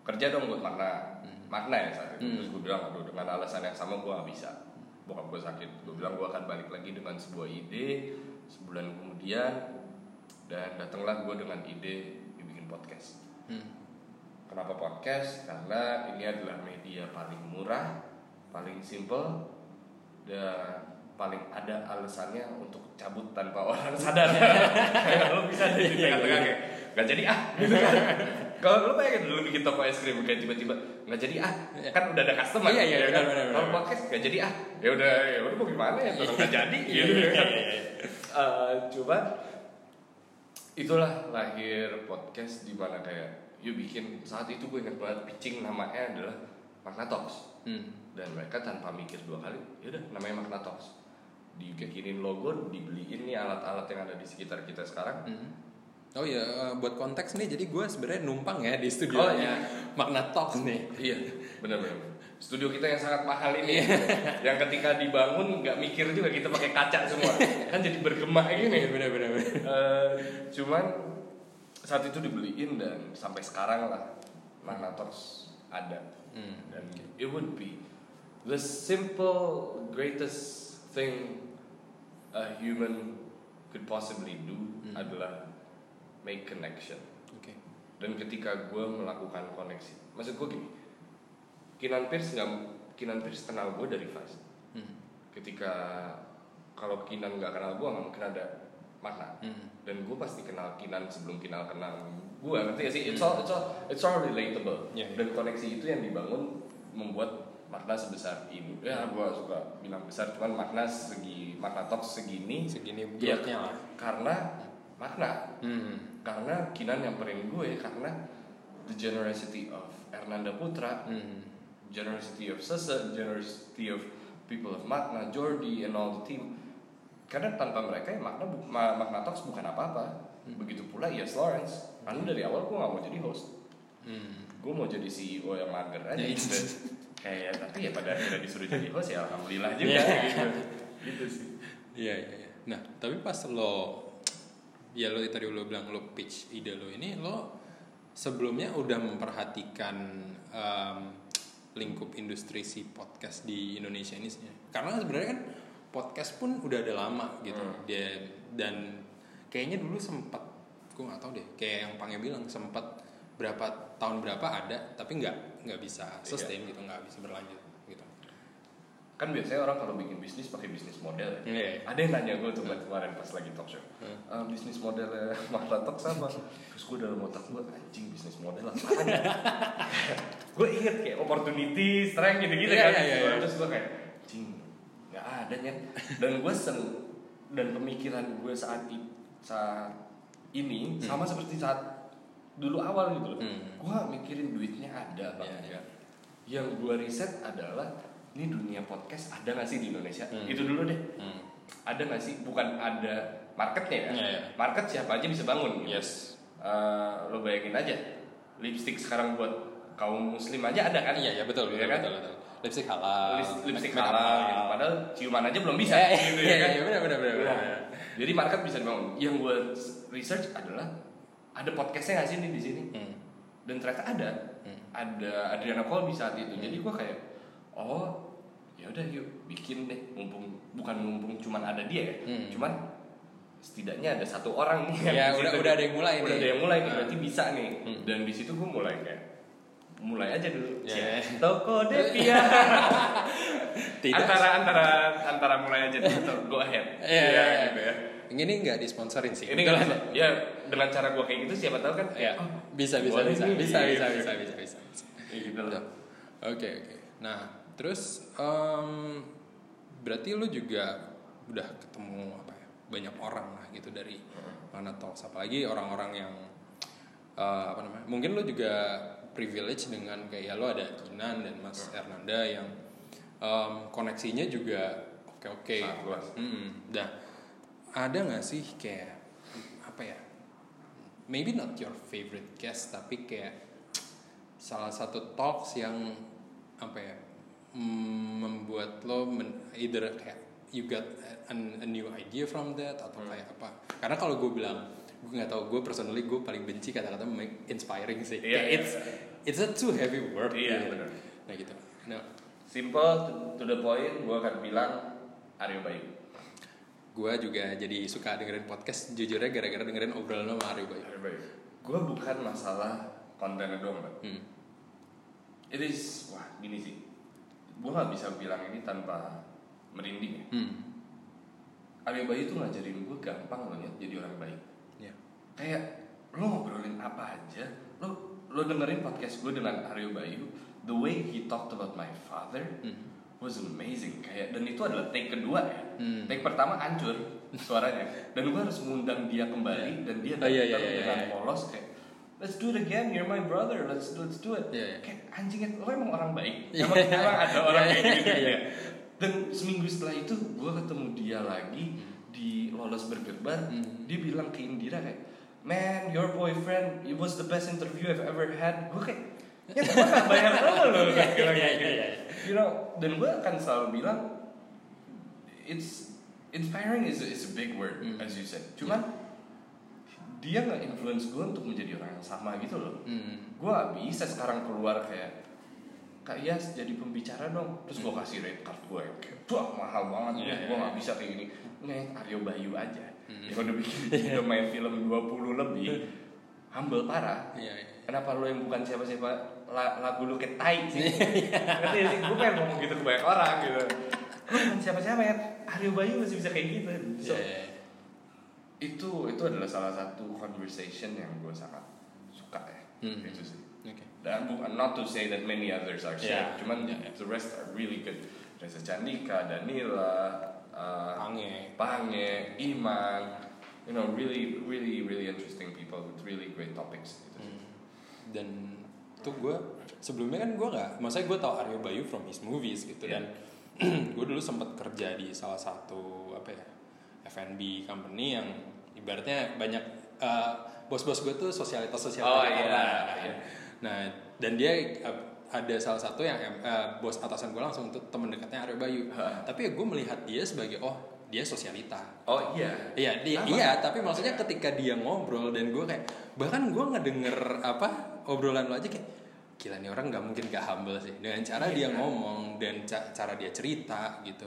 kerja dong buat makna makna ya saat itu. Hmm. Terus gue bilang aduh dengan alasan yang sama gue gak bisa. Bokap gue sakit. Gue bilang gue akan balik lagi dengan sebuah ide. Sebulan kemudian dan datanglah gue dengan ide bikin podcast. Hmm. Kenapa podcast? Karena ini adalah media paling murah, paling simple, dan paling ada alasannya untuk cabut tanpa orang sadar. Lo bisa di tengah-tengah kayak nggak jadi ah, gitu kan. Kalau lo pengen dulu bikin toko es krim kayak tiba-tiba nggak jadi ah, kan udah ada customer. Iya, iya, ya benar, kan? benar, Kalau podcast nggak jadi ah, ya udah ya udah mau gimana ya, nggak jadi. gitu kan. Eh, Coba itulah lahir podcast di mana kayak yuk bikin saat itu gue ingat banget pitching namanya adalah Magna Talks Hmm. dan mereka tanpa mikir dua kali ya udah namanya Magna Talks dibikinin logo dibeliin nih alat-alat yang ada di sekitar kita sekarang Mhm. Oh iya, eh, buat konteks nih, jadi gue sebenarnya numpang ya di studio Oh, iya. Magna Talks nih. iya benar-benar studio kita yang sangat mahal ini yang ketika dibangun nggak mikir juga kita pakai kaca semua kan jadi bergema gini bener-bener. Eh, cuman saat itu dibeliin dan sampai sekarang lah Magna Talks ada Hmm. dan it would be the simple greatest thing a human could possibly do Hmm. adalah make connection Oke. dan ketika gue melakukan koneksi maksud gue gini Kinan Pierce nggak Kinan Pierce kenal gue dari Vice Hmm. ketika kalau Kinan nggak kenal gue nggak mungkin ada makna Hmm. dan gue pasti kenal Kinan sebelum Kinan kenal gue ngerti gak sih it's all it's all it's all relatable iya. dan koneksi itu yang dibangun membuat makna sebesar ini ya gue suka bilang besar cuman makna segi makna talk segini Segini ya, lah. karena makna Hmm. Karena Kinan nyamperin gue karena the generosity of Hernanda Putra Hmm. generosity of Sese, generosity of people of Makna, Jordi, and all the team. Karena tanpa mereka ya Makna, bu- Ma- Makna Talks bukan apa-apa. Begitu pula Yes Lawrence. Karena dari awal gue gak mau jadi host. Hmm. Gue mau jadi CEO yang mager aja. Ya, gitu. itu. Kayak tapi ya pada akhirnya disuruh jadi host ya alhamdulillah juga. Iya. gitu. gitu sih. Iya, iya, iya. Nah, tapi pas lo ya lo tadi lo bilang lo pitch ide lo ini lo sebelumnya udah memperhatikan em, lingkup industri si podcast di Indonesia ini. Karena sebenarnya kan podcast pun udah ada lama gitu. Hmm. Dia dan kayaknya dulu sempat gue nggak tahu deh kayak yang Pange bilang sempat berapa tahun berapa ada tapi nggak nggak bisa sustain gitu nggak bisa berlanjut kan biasanya orang kalau bikin bisnis pakai bisnis model ya. Iya. Ada yang nanya gue tuh kemarin pas lagi talk show. "Eh, bisnis modelnya Mahra Talk sama. Terus gue dalam otak gue anjing bisnis model apa gue inget kayak opportunity, strength gitu-gitu Iya, kan. iya, iya. Terus gue kayak anjing nggak ada kan. Dan gue sen dan pemikiran gue saat saat ini sama seperti saat dulu awal gitu loh. Hmm. Gue mikirin duitnya ada apa Iya, iya. enggak. Yang gue riset adalah ini dunia podcast ada gak sih di Indonesia? Hmm. Itu dulu deh. Hmm. Ada gak sih? Bukan ada marketnya ya. Iya, iya. Market siapa aja bisa bangun. gitu. Yes. Eh, lo bayangin aja, lipstick sekarang buat kaum muslim aja ada kan? Iya, iya betul, Iya betul, kan? betul, betul. Lipstick halal. Lipstick up halal gitu. Padahal ciuman aja belum bisa. Iya, gitu iya, ya kan? iya, benar, benar, benar, Nah, benar. Jadi market bisa dibangun. Yang gue research adalah ada podcastnya nggak sih nih di sini? Hmm. Dan ternyata ada. Hmm. Ada Adriana Colby saat itu. Jadi gue kayak, oh ya udah yuk bikin deh. Mumpung bukan mumpung cuman ada dia ya. Hmm. Cuman setidaknya ada satu orang nih yang Ya, di udah- udah ada yang mulai udah nih. ada yang mulai nih Ah. berarti bisa nih Hmm. dan di situ gue mulai kayak mulai aja dulu Ya. Cie, toko Tidak. antara antara antara mulai aja dulu go ahead Iya, iya, iya. gitu ya Ini nggak disponsorin sih. ini kan ya dengan cara gue kayak gitu siapa tahu kan Ya, oh, bisa, bisa, bisa, bisa, bisa, bisa, bisa, bisa, bisa. Ya gitu. Oke, oke. Nah, terus em, berarti lu juga udah ketemu apa ya? Banyak orang lah gitu dari mana talks apalagi orang-orang yang eh, apa namanya? Mungkin lu juga privilege dengan kayak ya lu ada Kinan dan Mas Hernanda yang em, koneksinya juga luas. Mm-mm. Nah, ada nggak sih kayak apa ya? Maybe not your favorite guest tapi kayak salah satu talks yang apa ya mm, membuat lo men, either kayak you got a, a new idea from that atau Hmm. kayak apa karena kalau gue bilang gue nggak tahu gue personally gue paling benci kata-kata inspiring sih Iya, Kayak iya, it's iya. it's a too heavy word Iya, gitu. nah gitu nah simple to, to the point gue akan bilang Aryo Bayu gue juga jadi suka dengerin podcast jujurnya gara-gara dengerin obrolan sama Aryo Bayu Aryo Bayu gue bukan masalah kontennya doang Mbak. hmm. it is wah gini sih gue nggak bisa bilang ini tanpa merinding ya Hmm. Aryo Bayu tuh ngajarin gue gampang loh Nyet, jadi orang baik Ya. kayak lo ngobrolin apa aja lo lo dengerin podcast gue dengan Aryo Bayu the way he talked about my father Hmm. was amazing kayak dan itu adalah take kedua ya Hmm. take pertama hancur suaranya dan gue harus mengundang dia kembali dan dia Oh, iya, iya, datang iya, dengan iya. polos kayak let's do it again you're my brother let's let's do it Iya, iya. kayak anjingnya lo emang orang baik Iya. emang, emang ada orang kayak gitu iya. ya dan seminggu setelah itu gue ketemu dia lagi di lolos bergebar Hmm. dia bilang ke Indira kayak man your boyfriend it was the best interview I've ever had gue kayak ya gue gak bayar lo kayak iya, gitu. you know dan gue akan selalu bilang it's inspiring is a, is a big word Hmm. as you said cuman dia nggak influence gue untuk menjadi orang yang sama gitu loh. Hmm. gue bisa sekarang keluar kayak Kak Yas jadi pembicara dong. Terus gue kasih rate card gue yang kayak Wah mahal banget Iya, Gue iya, gak bisa kayak gini. Nih Aryo Bayu aja. Hmm. Yang udah bikin udah main film 20 lebih Humble parah. Iya, iya. Kenapa lo yang bukan siapa-siapa la- Lagu lu kayak tai sih? Ngerti gak sih? Gue pengen ngomong gitu ke banyak orang gitu. Gue bukan siapa-siapa ya. Aryo Bayu masih bisa kayak gitu. So, Iya, iya. Itu itu adalah salah satu conversation yang gue sangat suka ya Hmm. Itu sih Oke. dan bukan not to say that many others are shit, Yeah. cuman Yeah, yeah. the rest are really good. Reza Candika, Danila, uh, Pange. Pange, Iman, you know, really, really, really interesting people with really great topics. Gitu. Hmm. Dan tuh gue sebelumnya kan gue nggak, maksudnya gue tau Aryo Bayu from his movies gitu Iya. dan gue dulu sempat kerja di salah satu apa ya F&B company yang ibaratnya banyak eh, bos-bos gue tuh sosialitas sosialitas Oh, iya, orang. iya. Nah dan dia eh, ada salah satu yang eh, bos atasan gue langsung tuh temen dekatnya Aryo Bayu. Ha. Tapi ya gue melihat dia sebagai oh dia sosialita. Oh iya, Iya, dia, iya, tapi maksudnya ketika dia ngobrol dan gue kayak bahkan gue ngedenger apa obrolan lo aja kayak gila nih orang nggak mungkin gak humble sih dengan cara dia Iya. ngomong dan ca- cara dia cerita gitu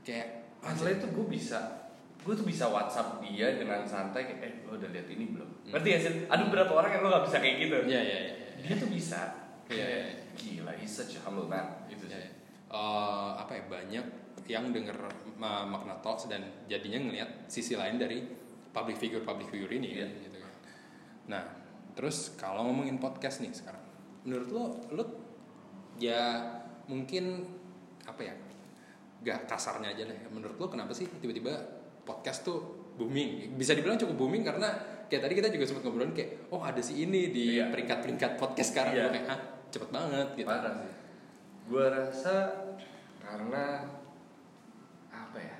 kayak masalah itu gue bisa, gue tuh bisa WhatsApp dia dengan santai kayak, eh lo udah lihat ini belum? Ngerti gak sih? Ada beberapa orang yang lo gak bisa kayak gitu. Iya iya iya. Dia tuh bisa. Iya, iya, Kayak, Gila, he's such a humble man. Itu Iya, sih. iya. eh, apa ya banyak yang denger ma- makna talks dan jadinya ngelihat sisi lain dari public figure public figure ini Iya. gitu kan. Nah, terus kalau ngomongin podcast nih sekarang, menurut lo, lo ya mungkin apa ya, gak kasarnya aja deh. Menurut lo kenapa sih tiba-tiba podcast tuh booming? Bisa dibilang cukup booming karena kayak tadi kita juga sempat ngobrolin kayak, oh ada si ini di Iya. peringkat-peringkat podcast sekarang. Iya. Kayak, ah cepet banget gitu. Parah sih. Gua rasa karena apa ya?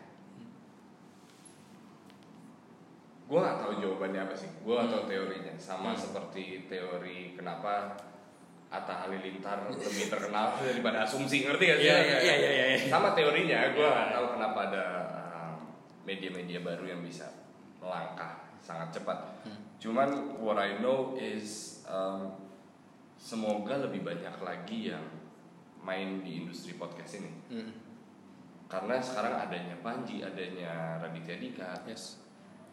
Gua nggak tahu jawabannya apa sih. Gua nggak tahu teorinya. Sama Hmm. seperti teori kenapa Atta Halilintar lebih terkenal daripada asumsi ngerti gak sih? Iya, iya, iya, iya, iya. Sama teorinya. Gua Iya. nggak tahu kenapa ada media-media baru yang bisa melangkah sangat cepat. Hmm. Cuman what I know is um, semoga lebih banyak lagi yang main di industri podcast ini. Hmm. Karena sekarang adanya Panji, adanya Raditya Dika, Yes.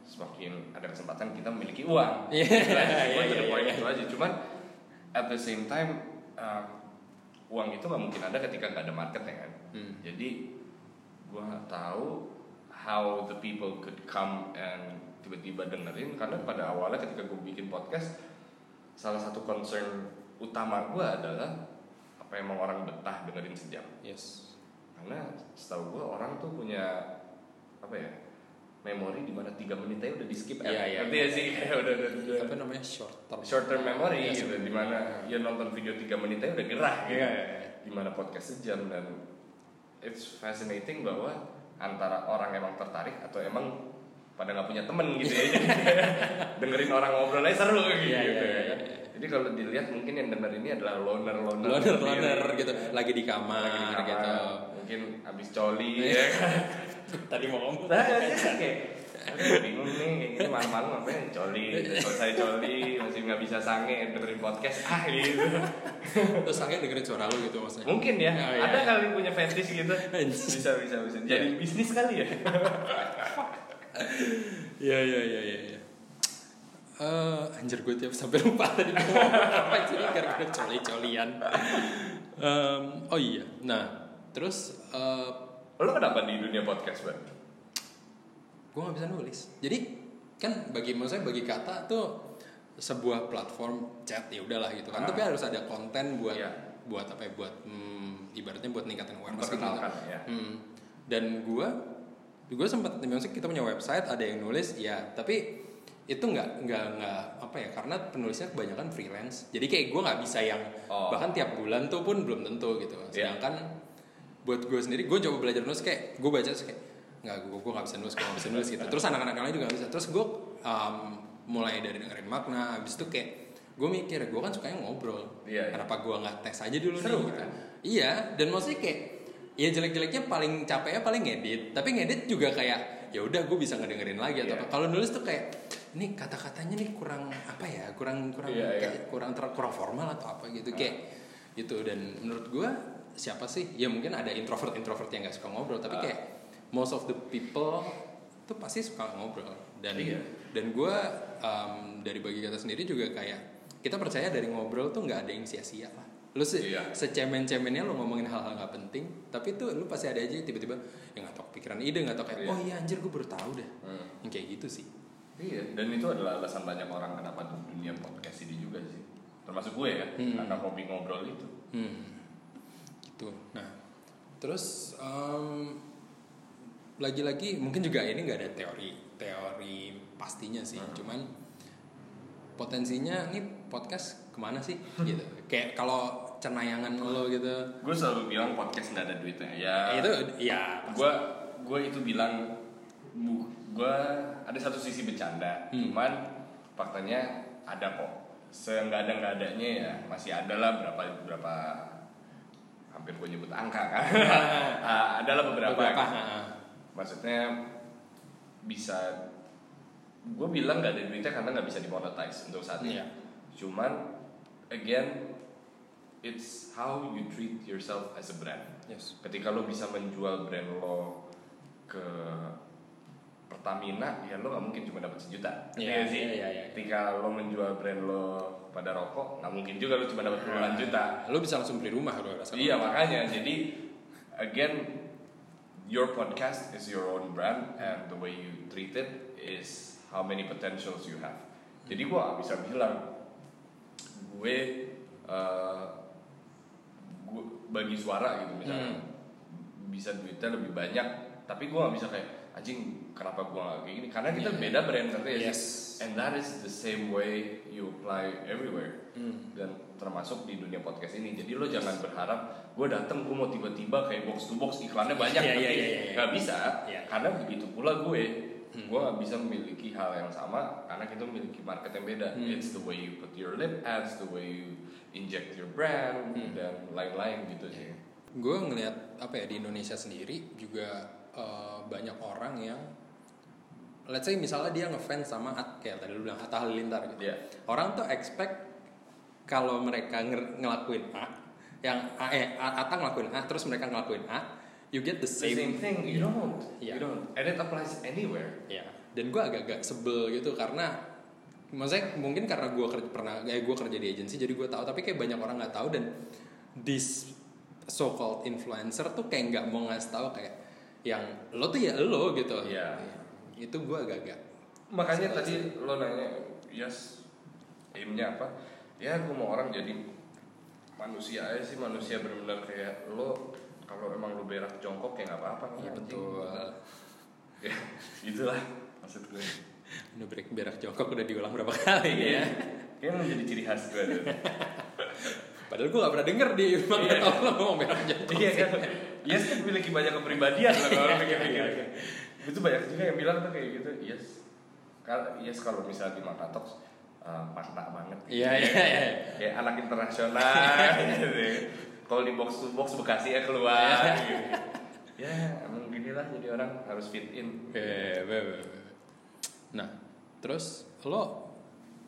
semakin ada kesempatan kita memiliki uang. To the iya, point iya. itu aja. Cuman at the same time uh, uang itu nggak mungkin ada ketika nggak ada market ya kan. Hmm. Jadi gua tahu how the people could come and tiba-tiba dengerin. Karena pada awalnya ketika gue bikin podcast salah satu concern utama gue adalah apa emang orang betah dengerin sejam. Yes. karena setahu gue orang tuh punya apa ya memori di mana tiga menit aja udah di skip Iya, iya, ngerti ya sih? Kayak udah, udah, udah. Apa namanya? Short term? short term memory Iya, gitu di mana ya nonton video tiga menit aja udah gerah gitu Iya, iya, iya. gimana podcast sejam dan it's fascinating bahwa antara orang emang tertarik atau emang pada nggak punya temen gitu ya. Jadi dengerin orang ngobrol aja seru gitu Iya, iya, ya. iya, iya. jadi kalau dilihat mungkin yang denger ini adalah loner loner Loner loner gitu, lagi di lagi di kamar. Gitu. mungkin abis coli ya kan? Tadi mau ngomong. Nah, kayak bingung nih gitu malam-malam ngapain coli selesai coli masih nggak bisa sange dengerin podcast ah gitu Terus akhirnya dengerin suara lu gitu maksudnya. mungkin ya Oh, iya. ada kali punya fetish gitu bisa bisa bisa jadi bisnis kali ya Iya iya iya iya. iya. Eh, anjir gue tiap sampai lupa tadi apa jadi gara-gara coli-colian. Em, oh iya. Nah, terus eh, lo kenapa di dunia podcast bang gue nggak bisa nulis. Jadi kan bagi maksudnya bagi kata tuh sebuah platform chat ya udahlah gitu kan. Ah. Tapi harus ada konten buat Iya. buat apa ya? Buat hmm, ibaratnya buat ningkatin awareness gitu. ya Hmm. Dan gue, gue sempat maksudnya kita punya website ada yang nulis ya, tapi itu nggak nggak nggak apa ya karena penulisnya kebanyakan freelance. Jadi kayak gue nggak bisa yang Oh. bahkan tiap bulan tuh pun belum tentu gitu. Iya. Sedangkan buat gue sendiri, gue coba belajar nulis kayak gue baca kayak nggak gue gue nggak bisa nulis, gue nggak bisa nulis gitu. Terus anak-anak lain juga nggak bisa. Terus gue um, mulai dari dengerin makna, habis itu kayak gue mikir gue kan sukanya ngobrol. Iya, iya. Kenapa gue nggak tes aja dulu Seru, nih gitu. kan? Iya, dan maksudnya kayak ya jelek-jeleknya paling capeknya paling ngedit. Tapi ngedit juga kayak ya udah gue bisa ngedengerin lagi atau Iya. apa. Kalau nulis tuh kayak ini kata-katanya nih kurang apa ya? Kurang kurang Iya, iya. kayak kurang ter- kurang formal atau apa gitu kayak gitu dan menurut gue siapa sih? Ya mungkin ada introvert introvert yang nggak suka ngobrol, tapi Ah. kayak most of the people tuh pasti suka ngobrol dan Iya. dan gue um, dari bagi kata sendiri juga kayak kita percaya dari ngobrol tuh nggak ada yang sia-sia lah lu se Iya. secemen-cemennya lu ngomongin hal-hal nggak penting tapi tuh lu pasti ada aja tiba-tiba yang nggak tahu pikiran ide nggak tahu kayak Iya. oh iya anjir gue baru tahu deh Hmm. yang kayak gitu sih Iya, dan itu adalah alasan banyak orang kenapa dunia podcast ini juga sih. Termasuk gue ya, Hmm. karena hobi ngobrol itu. hmm. gitu nah terus um, lagi-lagi mungkin juga ini nggak ada teori teori pastinya sih Hmm. cuman potensinya nih podcast ke mana sih gitu kayak kalau cenayangan lo gitu Gue selalu bilang podcast nggak ada duitnya. Ya, itu ya gue gue itu bilang bu, gue ada satu sisi bercanda, Hmm. cuman faktanya ada kok. Seenggak ada nggak adanya ya masih ada lah berapa berapa hampir gue nyebut angka kan. Ah, adalah beberapa. beberapa. Maksudnya bisa gue bilang nggak ada duitnya karena nggak bisa dimonetize untuk saat ini. Iya. Cuman again it's how you treat yourself as a brand. yes Ketika lo bisa menjual brand lo ke Pertamina, ya lo nggak mungkin cuma dapat sejuta. Ngerti Iya, sih? iya, iya, iya. Ketika lo menjual brand lo pada rokok, nggak mungkin juga lo cuma dapat puluhan juta. lo bisa langsung beli rumah lo rasa Iya makanya, jadi again your podcast is your own brand and the way you treat it is how many potentials you have. Jadi gue gak bisa bilang gue uh, gue bagi suara gitu misalnya. Bisa duitnya lebih banyak tapi gue gak bisa kayak anjing kenapa gue gak kayak gini karena kita Iya. beda brand ngerti ya Yes. and that is the same way you apply everywhere Hmm. dan termasuk di dunia podcast ini jadi lo jangan berharap gue dateng gue mau tiba-tiba kayak box to box iklannya banyak Iya, tapi iya, iya, iya. nggak bisa Iya. karena begitu pula gue Hmm. gue nggak bisa memiliki hal yang sama karena kita memiliki market yang beda Hmm. it's the way you put your lip ads the way you inject your brand Hmm. dan lain-lain gitu sih gue ngelihat apa ya di Indonesia sendiri juga eh, banyak orang yang let's say misalnya dia ngefans sama At- kayak tadi lu bilang Atta Halilintar gitu Iya. orang tuh expect kalau mereka ngelakuin A yang A, eh Atta ngelakuin A terus mereka ngelakuin A you get the the same, same thing you don't Iya. you don't and it applies anywhere ya dan gue agak-agak sebel gitu karena maksudnya mungkin karena gue kerja pernah eh gue kerja di agensi jadi gue tahu tapi kayak banyak orang nggak tahu dan this so called influencer tuh kayak nggak mau ngasih tahu kayak yang lo tuh ya lo gitu. Iya. itu gue agak-agak makanya tadi lo nanya yes aimnya apa? Ya gue mau orang jadi manusia aja sih manusia benar-benar kayak lo. Kalau emang lo berak jongkok ya nggak apa-apa ya anjing. betul. Ya gitulah maksud gue. Udah berak berak jongkok udah diulang berapa kali ya? Kayaknya menjadi ciri khas gue padahal gue gak pernah denger di Iya. tahu lo ngomong berak jongkok iya kan? Yes kan memiliki banyak kepribadian lah kalau pikir-pikir itu banyak juga yang bilang tuh kayak gitu yes. Kalau yes kalau misalnya di Makatox uh, makna banget. Iya, iya, iya. kayak anak internasional gitu kalau di box to box Bekasi ya keluar gitu. ya emang gini lah jadi orang harus fit in. Eh, be- be. Nah, terus lo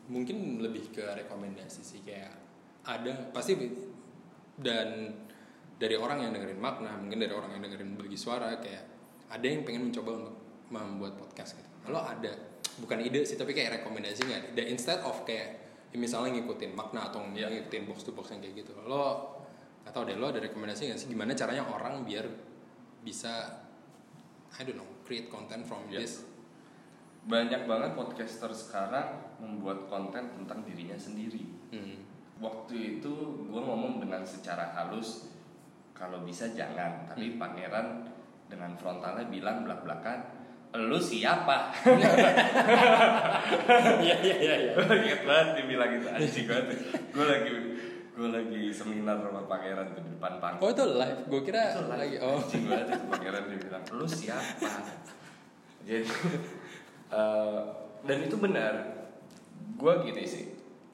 mungkin lebih ke rekomendasi sih kayak ada pasti dan dari orang yang dengerin makna, mungkin dari orang yang dengerin bagi suara kayak ada yang pengen mencoba untuk membuat podcast gitu. Lo ada bukan ide sih tapi kayak rekomendasi nggak? Dan instead of kayak ya misalnya ngikutin makna atau Iya. ngikutin box to box yang kayak gitu, lo atau deh lo ada rekomendasi nggak sih gimana caranya orang biar bisa I don't know create content from Iya. this banyak banget podcaster sekarang membuat konten tentang dirinya sendiri Hmm. Waktu itu gue ngomong dengan secara halus kalau bisa jangan tapi pangeran dengan frontalnya bilang belak belakan lu siapa Iya iya iya. iya. gue inget banget dia bilang gitu anjing banget gue lagi gue lagi seminar sama pangeran tuh di depan panggung Oh itu live, gue kira Itu live. lagi. Oh. anjing banget itu pangeran dia bilang lu siapa jadi eh, dan itu benar gue gini sih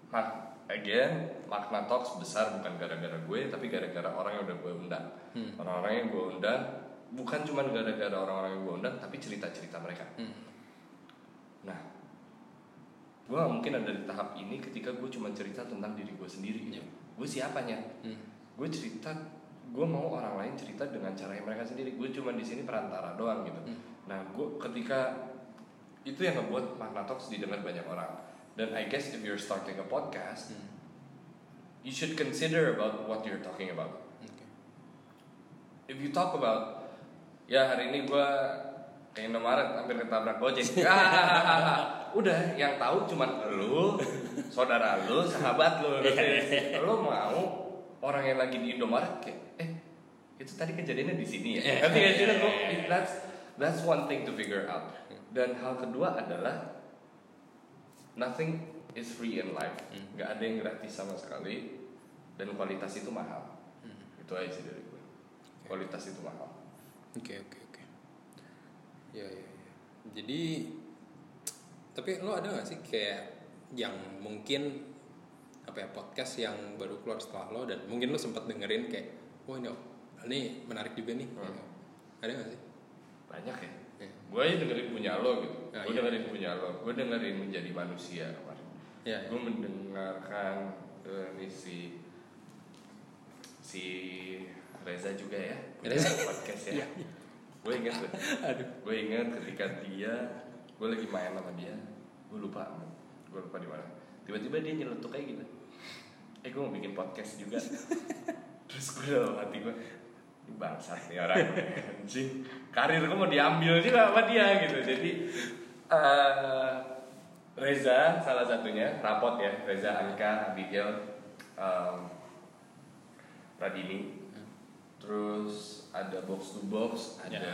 mak again makna talks besar bukan gara-gara gue tapi gara-gara orang yang udah gue undang Hmm. orang-orang yang gue undang bukan cuma gara-gara orang-orang yang gue undang tapi cerita-cerita mereka Hmm. nah gue gak mungkin ada di tahap ini ketika gue cuma cerita tentang diri gue sendiri. Iya. gue siapanya Hmm. gue cerita gue mau orang lain cerita dengan cara yang mereka sendiri gue cuma di sini perantara doang gitu Hmm. nah gue ketika itu yang ngebuat Magna Talks didengar banyak orang dan I guess if you're starting a podcast Hmm. you should consider about what you're talking about. Oke. if you talk about ya hari ini gue kayak Indomaret hampir ketabrak gojek. Ah, udah yang tahu cuman lu saudara lu sahabat lu lu mau orang yang lagi di Indomaret kayak eh itu tadi kejadiannya di sini ya? Ngerti gak sih? Lu that's that's one thing to figure out. Dan hal kedua adalah nothing is free in life Hmm. nggak ada yang gratis sama sekali dan kualitas itu mahal Hmm. itu aja sih dari gue kualitas itu mahal Oke oke oke. Ya ya ya. Jadi tapi lo ada gak sih kayak yang mungkin apa ya podcast yang baru keluar setelah lo dan mungkin lo sempat dengerin kayak wah ini ini menarik juga nih. Hmm. Ada gak sih? banyak ya Ya. gue aja dengerin punya lo gitu Ah, gue iya. dengerin punya lo gue dengerin menjadi manusia kemarin Ya, ya. gue mendengarkan dari si si Reza juga ya Reza. podcast ya Iya. gue inget tuh gue inget ketika dia gue lagi main sama dia gue lupa gue lupa di mana tiba-tiba dia nyeletuk kayak gitu eh gue mau bikin podcast juga terus gue dalam hati gue bangsat nih orang. Anjing. Karir gue mau diambil juga sama dia gitu. Jadi eh, Reza salah satunya rapot ya Reza Anka Abigail em, Radini terus ada box to box ada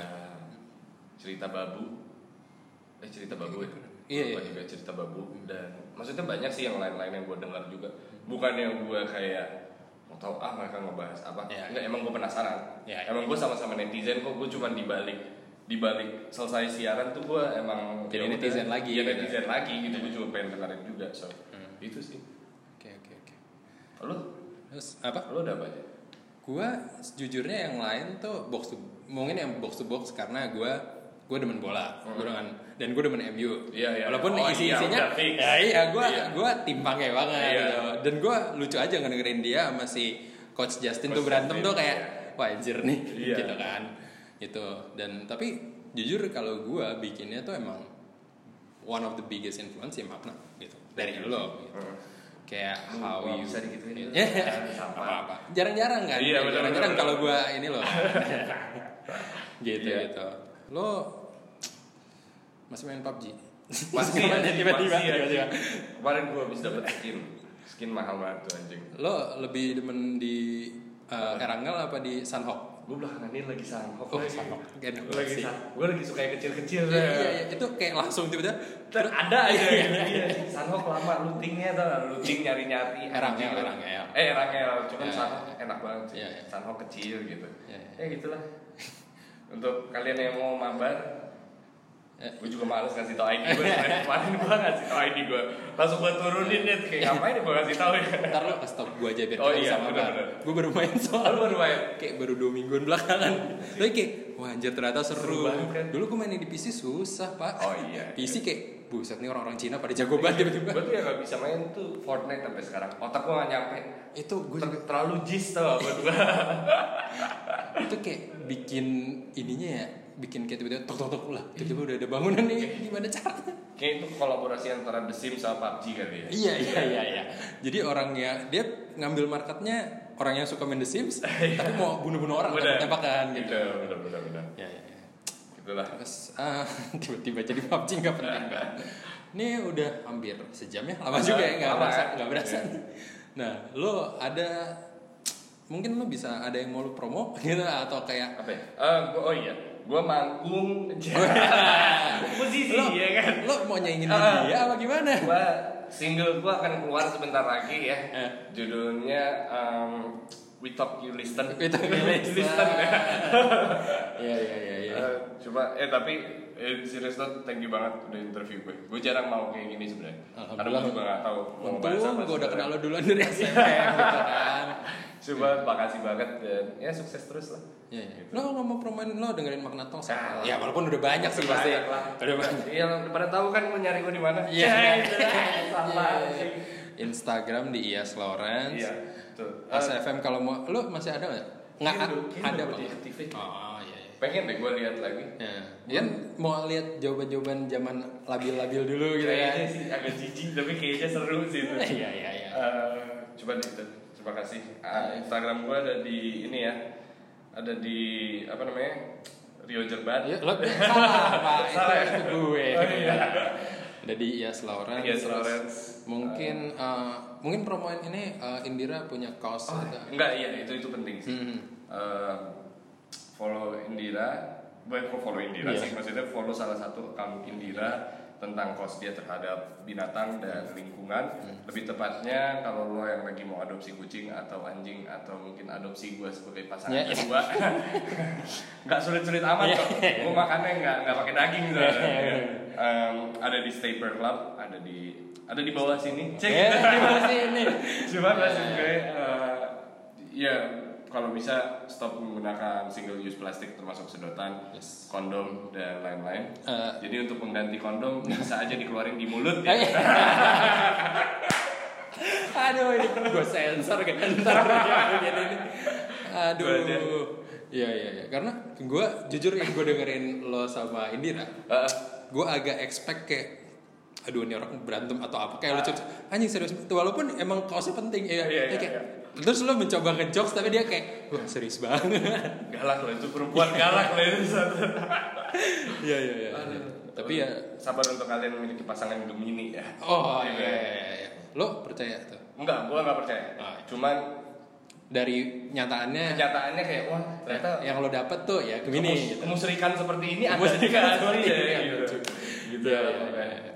cerita babu. Eh cerita babu ya? Iya, Lupa iya. juga cerita babu. Dan maksudnya banyak sih yang lain-lain yang gue dengar juga. Bukan yang gue kayak mau tahu ah mereka ngebahas apa Iya. enggak emang gue penasaran Iya, iya. emang gue sama-sama netizen kok gue cuma dibalik dibalik selesai siaran tuh gue emang Jadi ya udah, netizen lagi ya gitu. netizen lagi gitu gue juga pengen dengerin juga so itu sih Oke oke oke. lo Terus apa? lo udah apa aja Gua sejujurnya yang lain tuh box to mungkin yang box to box karena gua gua demen bola, gua dengan dan gua demen MU. Hmm. Iya, iya. Walaupun Oh, isi iya, isinya fix. ya iya gua Iya. gua timpangnya banget Iya. gitu. Dan gua lucu aja ngedengerin dia sama si coach Justin Coach tuh berantem Justin, tuh kayak iya. wah anjir nih Iya. gitu kan. Gitu. Dan tapi jujur kalau gua bikinnya tuh emang one of the biggest influence ya makna gitu dari lo gitu. Hmm. Kayak Lu how you bisa digituin. Ya, apa-apa. Jarang-jarang kan? Iya, Jarang-jarang kalau gua ini loh. gitu Iya. gitu. Lo masih main PUBG? Masih, tiba-tiba masih, tiba-tiba. Kemarin gue habis dapet skin Skin mahal banget tuh anjing Lo lebih demen di uh, Erangel apa di Sunhawk? Gue belakangan ini lagi sanghok Oh, lagi. Gue lagi Gue lagi suka yang kecil-kecil Iya, iya, iya, itu kayak langsung tiba-tiba Ter- ada aja gitu dia Sanhok lama lootingnya tuh looting nyari-nyari Erangel, anjing. Erangel. Eh Erangel Cuman Iya, Sanhok iya. enak banget sih Iya, iya. Sanhok kecil gitu Iya, iya. Ya gitulah Untuk kalian yang mau mabar Eh. Gue juga males ngasih tau ID gue Kemarin gue ngasih tau ID gue Langsung gue turunin deh Kayak ngapain gue ngasih tau ya? Ntar lo kasih tau gue aja biar Oh iya, sama. Gue baru main soal Lu baru main? Kayak baru dua mingguan belakangan. Tapi kayak Wah anjir ternyata seru, Seru. banget kan? Dulu gue mainin di PC susah pak. Oh iya. PC kayak Buset nih orang-orang Cina pada jago banget tiba-tiba. Gue tuh ya gak bisa main tuh Fortnite sampai sekarang. Otak gue gak nyampe. Itu gue juga Terlalu jis tau buat gue Itu kayak bikin ininya ya Bikin kayak tiba-tiba tok tok tok lah Tiba-tiba udah ada bangunan nih Gimana caranya Kayak itu kolaborasi antara The Sims sama PUBG kali ya Iya iya iya iya. Jadi orangnya dia ngambil marketnya orang yang suka main The Sims, tapi mau bunuh-bunuh orang tembak-tembakan gitu. Udah, udah, udah, udah Ya ya. ya. Itulah Terus ah, tiba-tiba jadi PUBG nggak penting banget. Ini udah hampir sejam ya, lama juga ya nggak berasa, ya? nggak berasa. Iya. Nah, lo ada mungkin lo bisa ada yang mau lo promo gitu atau kayak Apa ya? Gua, oh iya Gue manggung Musisi lo, ya kan lo mau nyanyiin Ah. dia apa gimana? Gua single gua akan keluar sebentar lagi ya. Eh. Judulnya um, We Talk You Listen. We Talk You Listen. Listen ya. Iya iya iya iya. Eh, coba eh tapi eh, serius lo thank you banget udah interview gue. Gue jarang mau kayak gini sebenarnya. Karena gue juga gak tahu mau bahas Untung apa. gue udah kenal lo duluan dari SMM gitu kan. Coba makasih banget dan ya sukses terus lah. Iya, iya. Lo nggak mau promoin lo dengerin makna tos Ah. Ya walaupun udah banyak sih pasti. Lah. Udah banyak. Iya, lo pada tahu kan mau nyari gue di mana? Iya. Ya, itu lah. Salah. Iya. Instagram di Ias Lawrence. Iya, tuh. Pas Eh, FM kalau mau lo masih ada nggak? Nggak Kayaknya udah- kayaknya ada bang. deactivate. Oh iya. iya. pengen deh gue lihat lagi. Ya, Ian mau lihat jawaban-jawaban zaman labil-labil dulu gitu ya. Kayaknya sih agak jijik tapi kayaknya seru sih itu. Iya iya iya. Eh, coba itu. Terima kasih. Ah, Instagram gue ada di ini ya. Ada di apa namanya? Rio Jerban. Iya, lo salah pak. Salah ya? itu, itu gue. Oh, iya. Ada di Ias Lawrence. Ias Lawrence. Mungkin eh, mungkin promoin ini eh, Indira punya kaos Oh, atau enggak iya itu itu penting sih. Hmm. Eh, follow Indira, kok follow Indira Iya. sih, maksudnya follow salah satu account Indira tentang kos dia terhadap binatang dan lingkungan. Hmm. Lebih tepatnya kalau lo yang lagi mau adopsi kucing atau anjing atau mungkin adopsi gue sebagai pasangan Iya. kedua, nggak sulit-sulit amat Iya. kok. Gue makannya nggak nggak pakai daging soalnya. Em, ada di Staper Club, ada di ada di bawah sini. Cek. Eh, di bawah sini. Cuma maksud gue eh, ya kalau bisa stop menggunakan single use plastik termasuk sedotan, Yes. kondom dan lain-lain. Eh. Jadi untuk mengganti kondom bisa aja dikeluarin di mulut ya. Aduh ini gue sensor kan ntar ini. Aduh. Iya iya iya. Karena gue jujur yang gue dengerin lo sama Indira, Eh, gue agak expect kayak aduh ini orang berantem atau apa kayak lucu anjing serius walaupun emang kaosnya penting ya, Iya, ya iya, kayak iya. Terus lo mencoba ngejokes tapi dia kayak wah serius banget. Galak loh itu perempuan galak loh itu iya iya iya. Tapi ya sabar untuk kalian memiliki pasangan Gemini ya. Oh iya, iya, iya, iya. lo percaya tuh? Enggak gua nggak percaya. Ah. cuman dari nyataannya kenyataannya kayak wah ternyata yang lo dapet tuh ya kemus- gitu. kemusrikan seperti ini ada juga seperti asli ya ini gitu. gitu Ya, makanya. ya.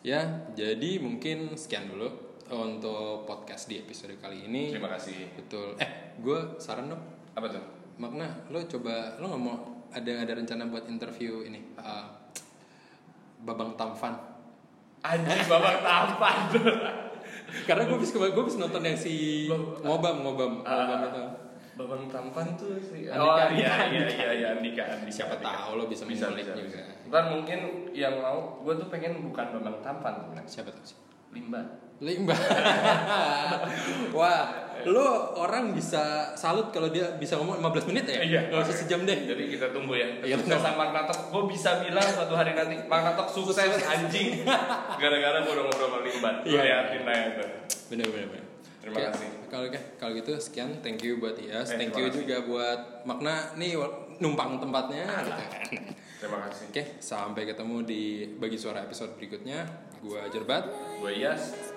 Ya, jadi mungkin sekian dulu untuk podcast di episode kali ini. terima kasih Betul. Eh, gue saran dong. apa tuh Makna, lo coba lo nggak mau ada ada rencana buat interview ini uh, Babang Tampan. anjing babak tampan Karena gue bisa gue bisa nonton yang si ngobam ngobam ngobam itu. babang tampan tuh Andika, oh Andika, iya iya iya iya Andika Andika Siapa Andika. tahu lo bisa bisa bisa, juga. bisa. ntar mungkin yang mau gue tuh pengen bukan babang tampan sebenarnya Siapa tahu sih? limbat Limbah. Wah, lo orang bisa salut kalau dia bisa ngomong 15 menit ya? Iya. Nggak usah sejam deh. Jadi kita tunggu ya. Iya, Kesuksesan Magnatok. Gue bisa bilang suatu hari nanti Magnatok sukses anjing. Gara-gara gue udah ngobrol sama Limbat. Gue Iya. liatin aja tuh. Bener bener bener. Terima Oke, kasih. Kalau kalau gitu sekian. Thank you buat Ias. Eh, Thank you kasih. juga buat Makna nih numpang tempatnya gitu. Terima kasih. Oke, sampai ketemu di bagi suara episode berikutnya. Gua Jerbat. Gue Yas.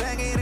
second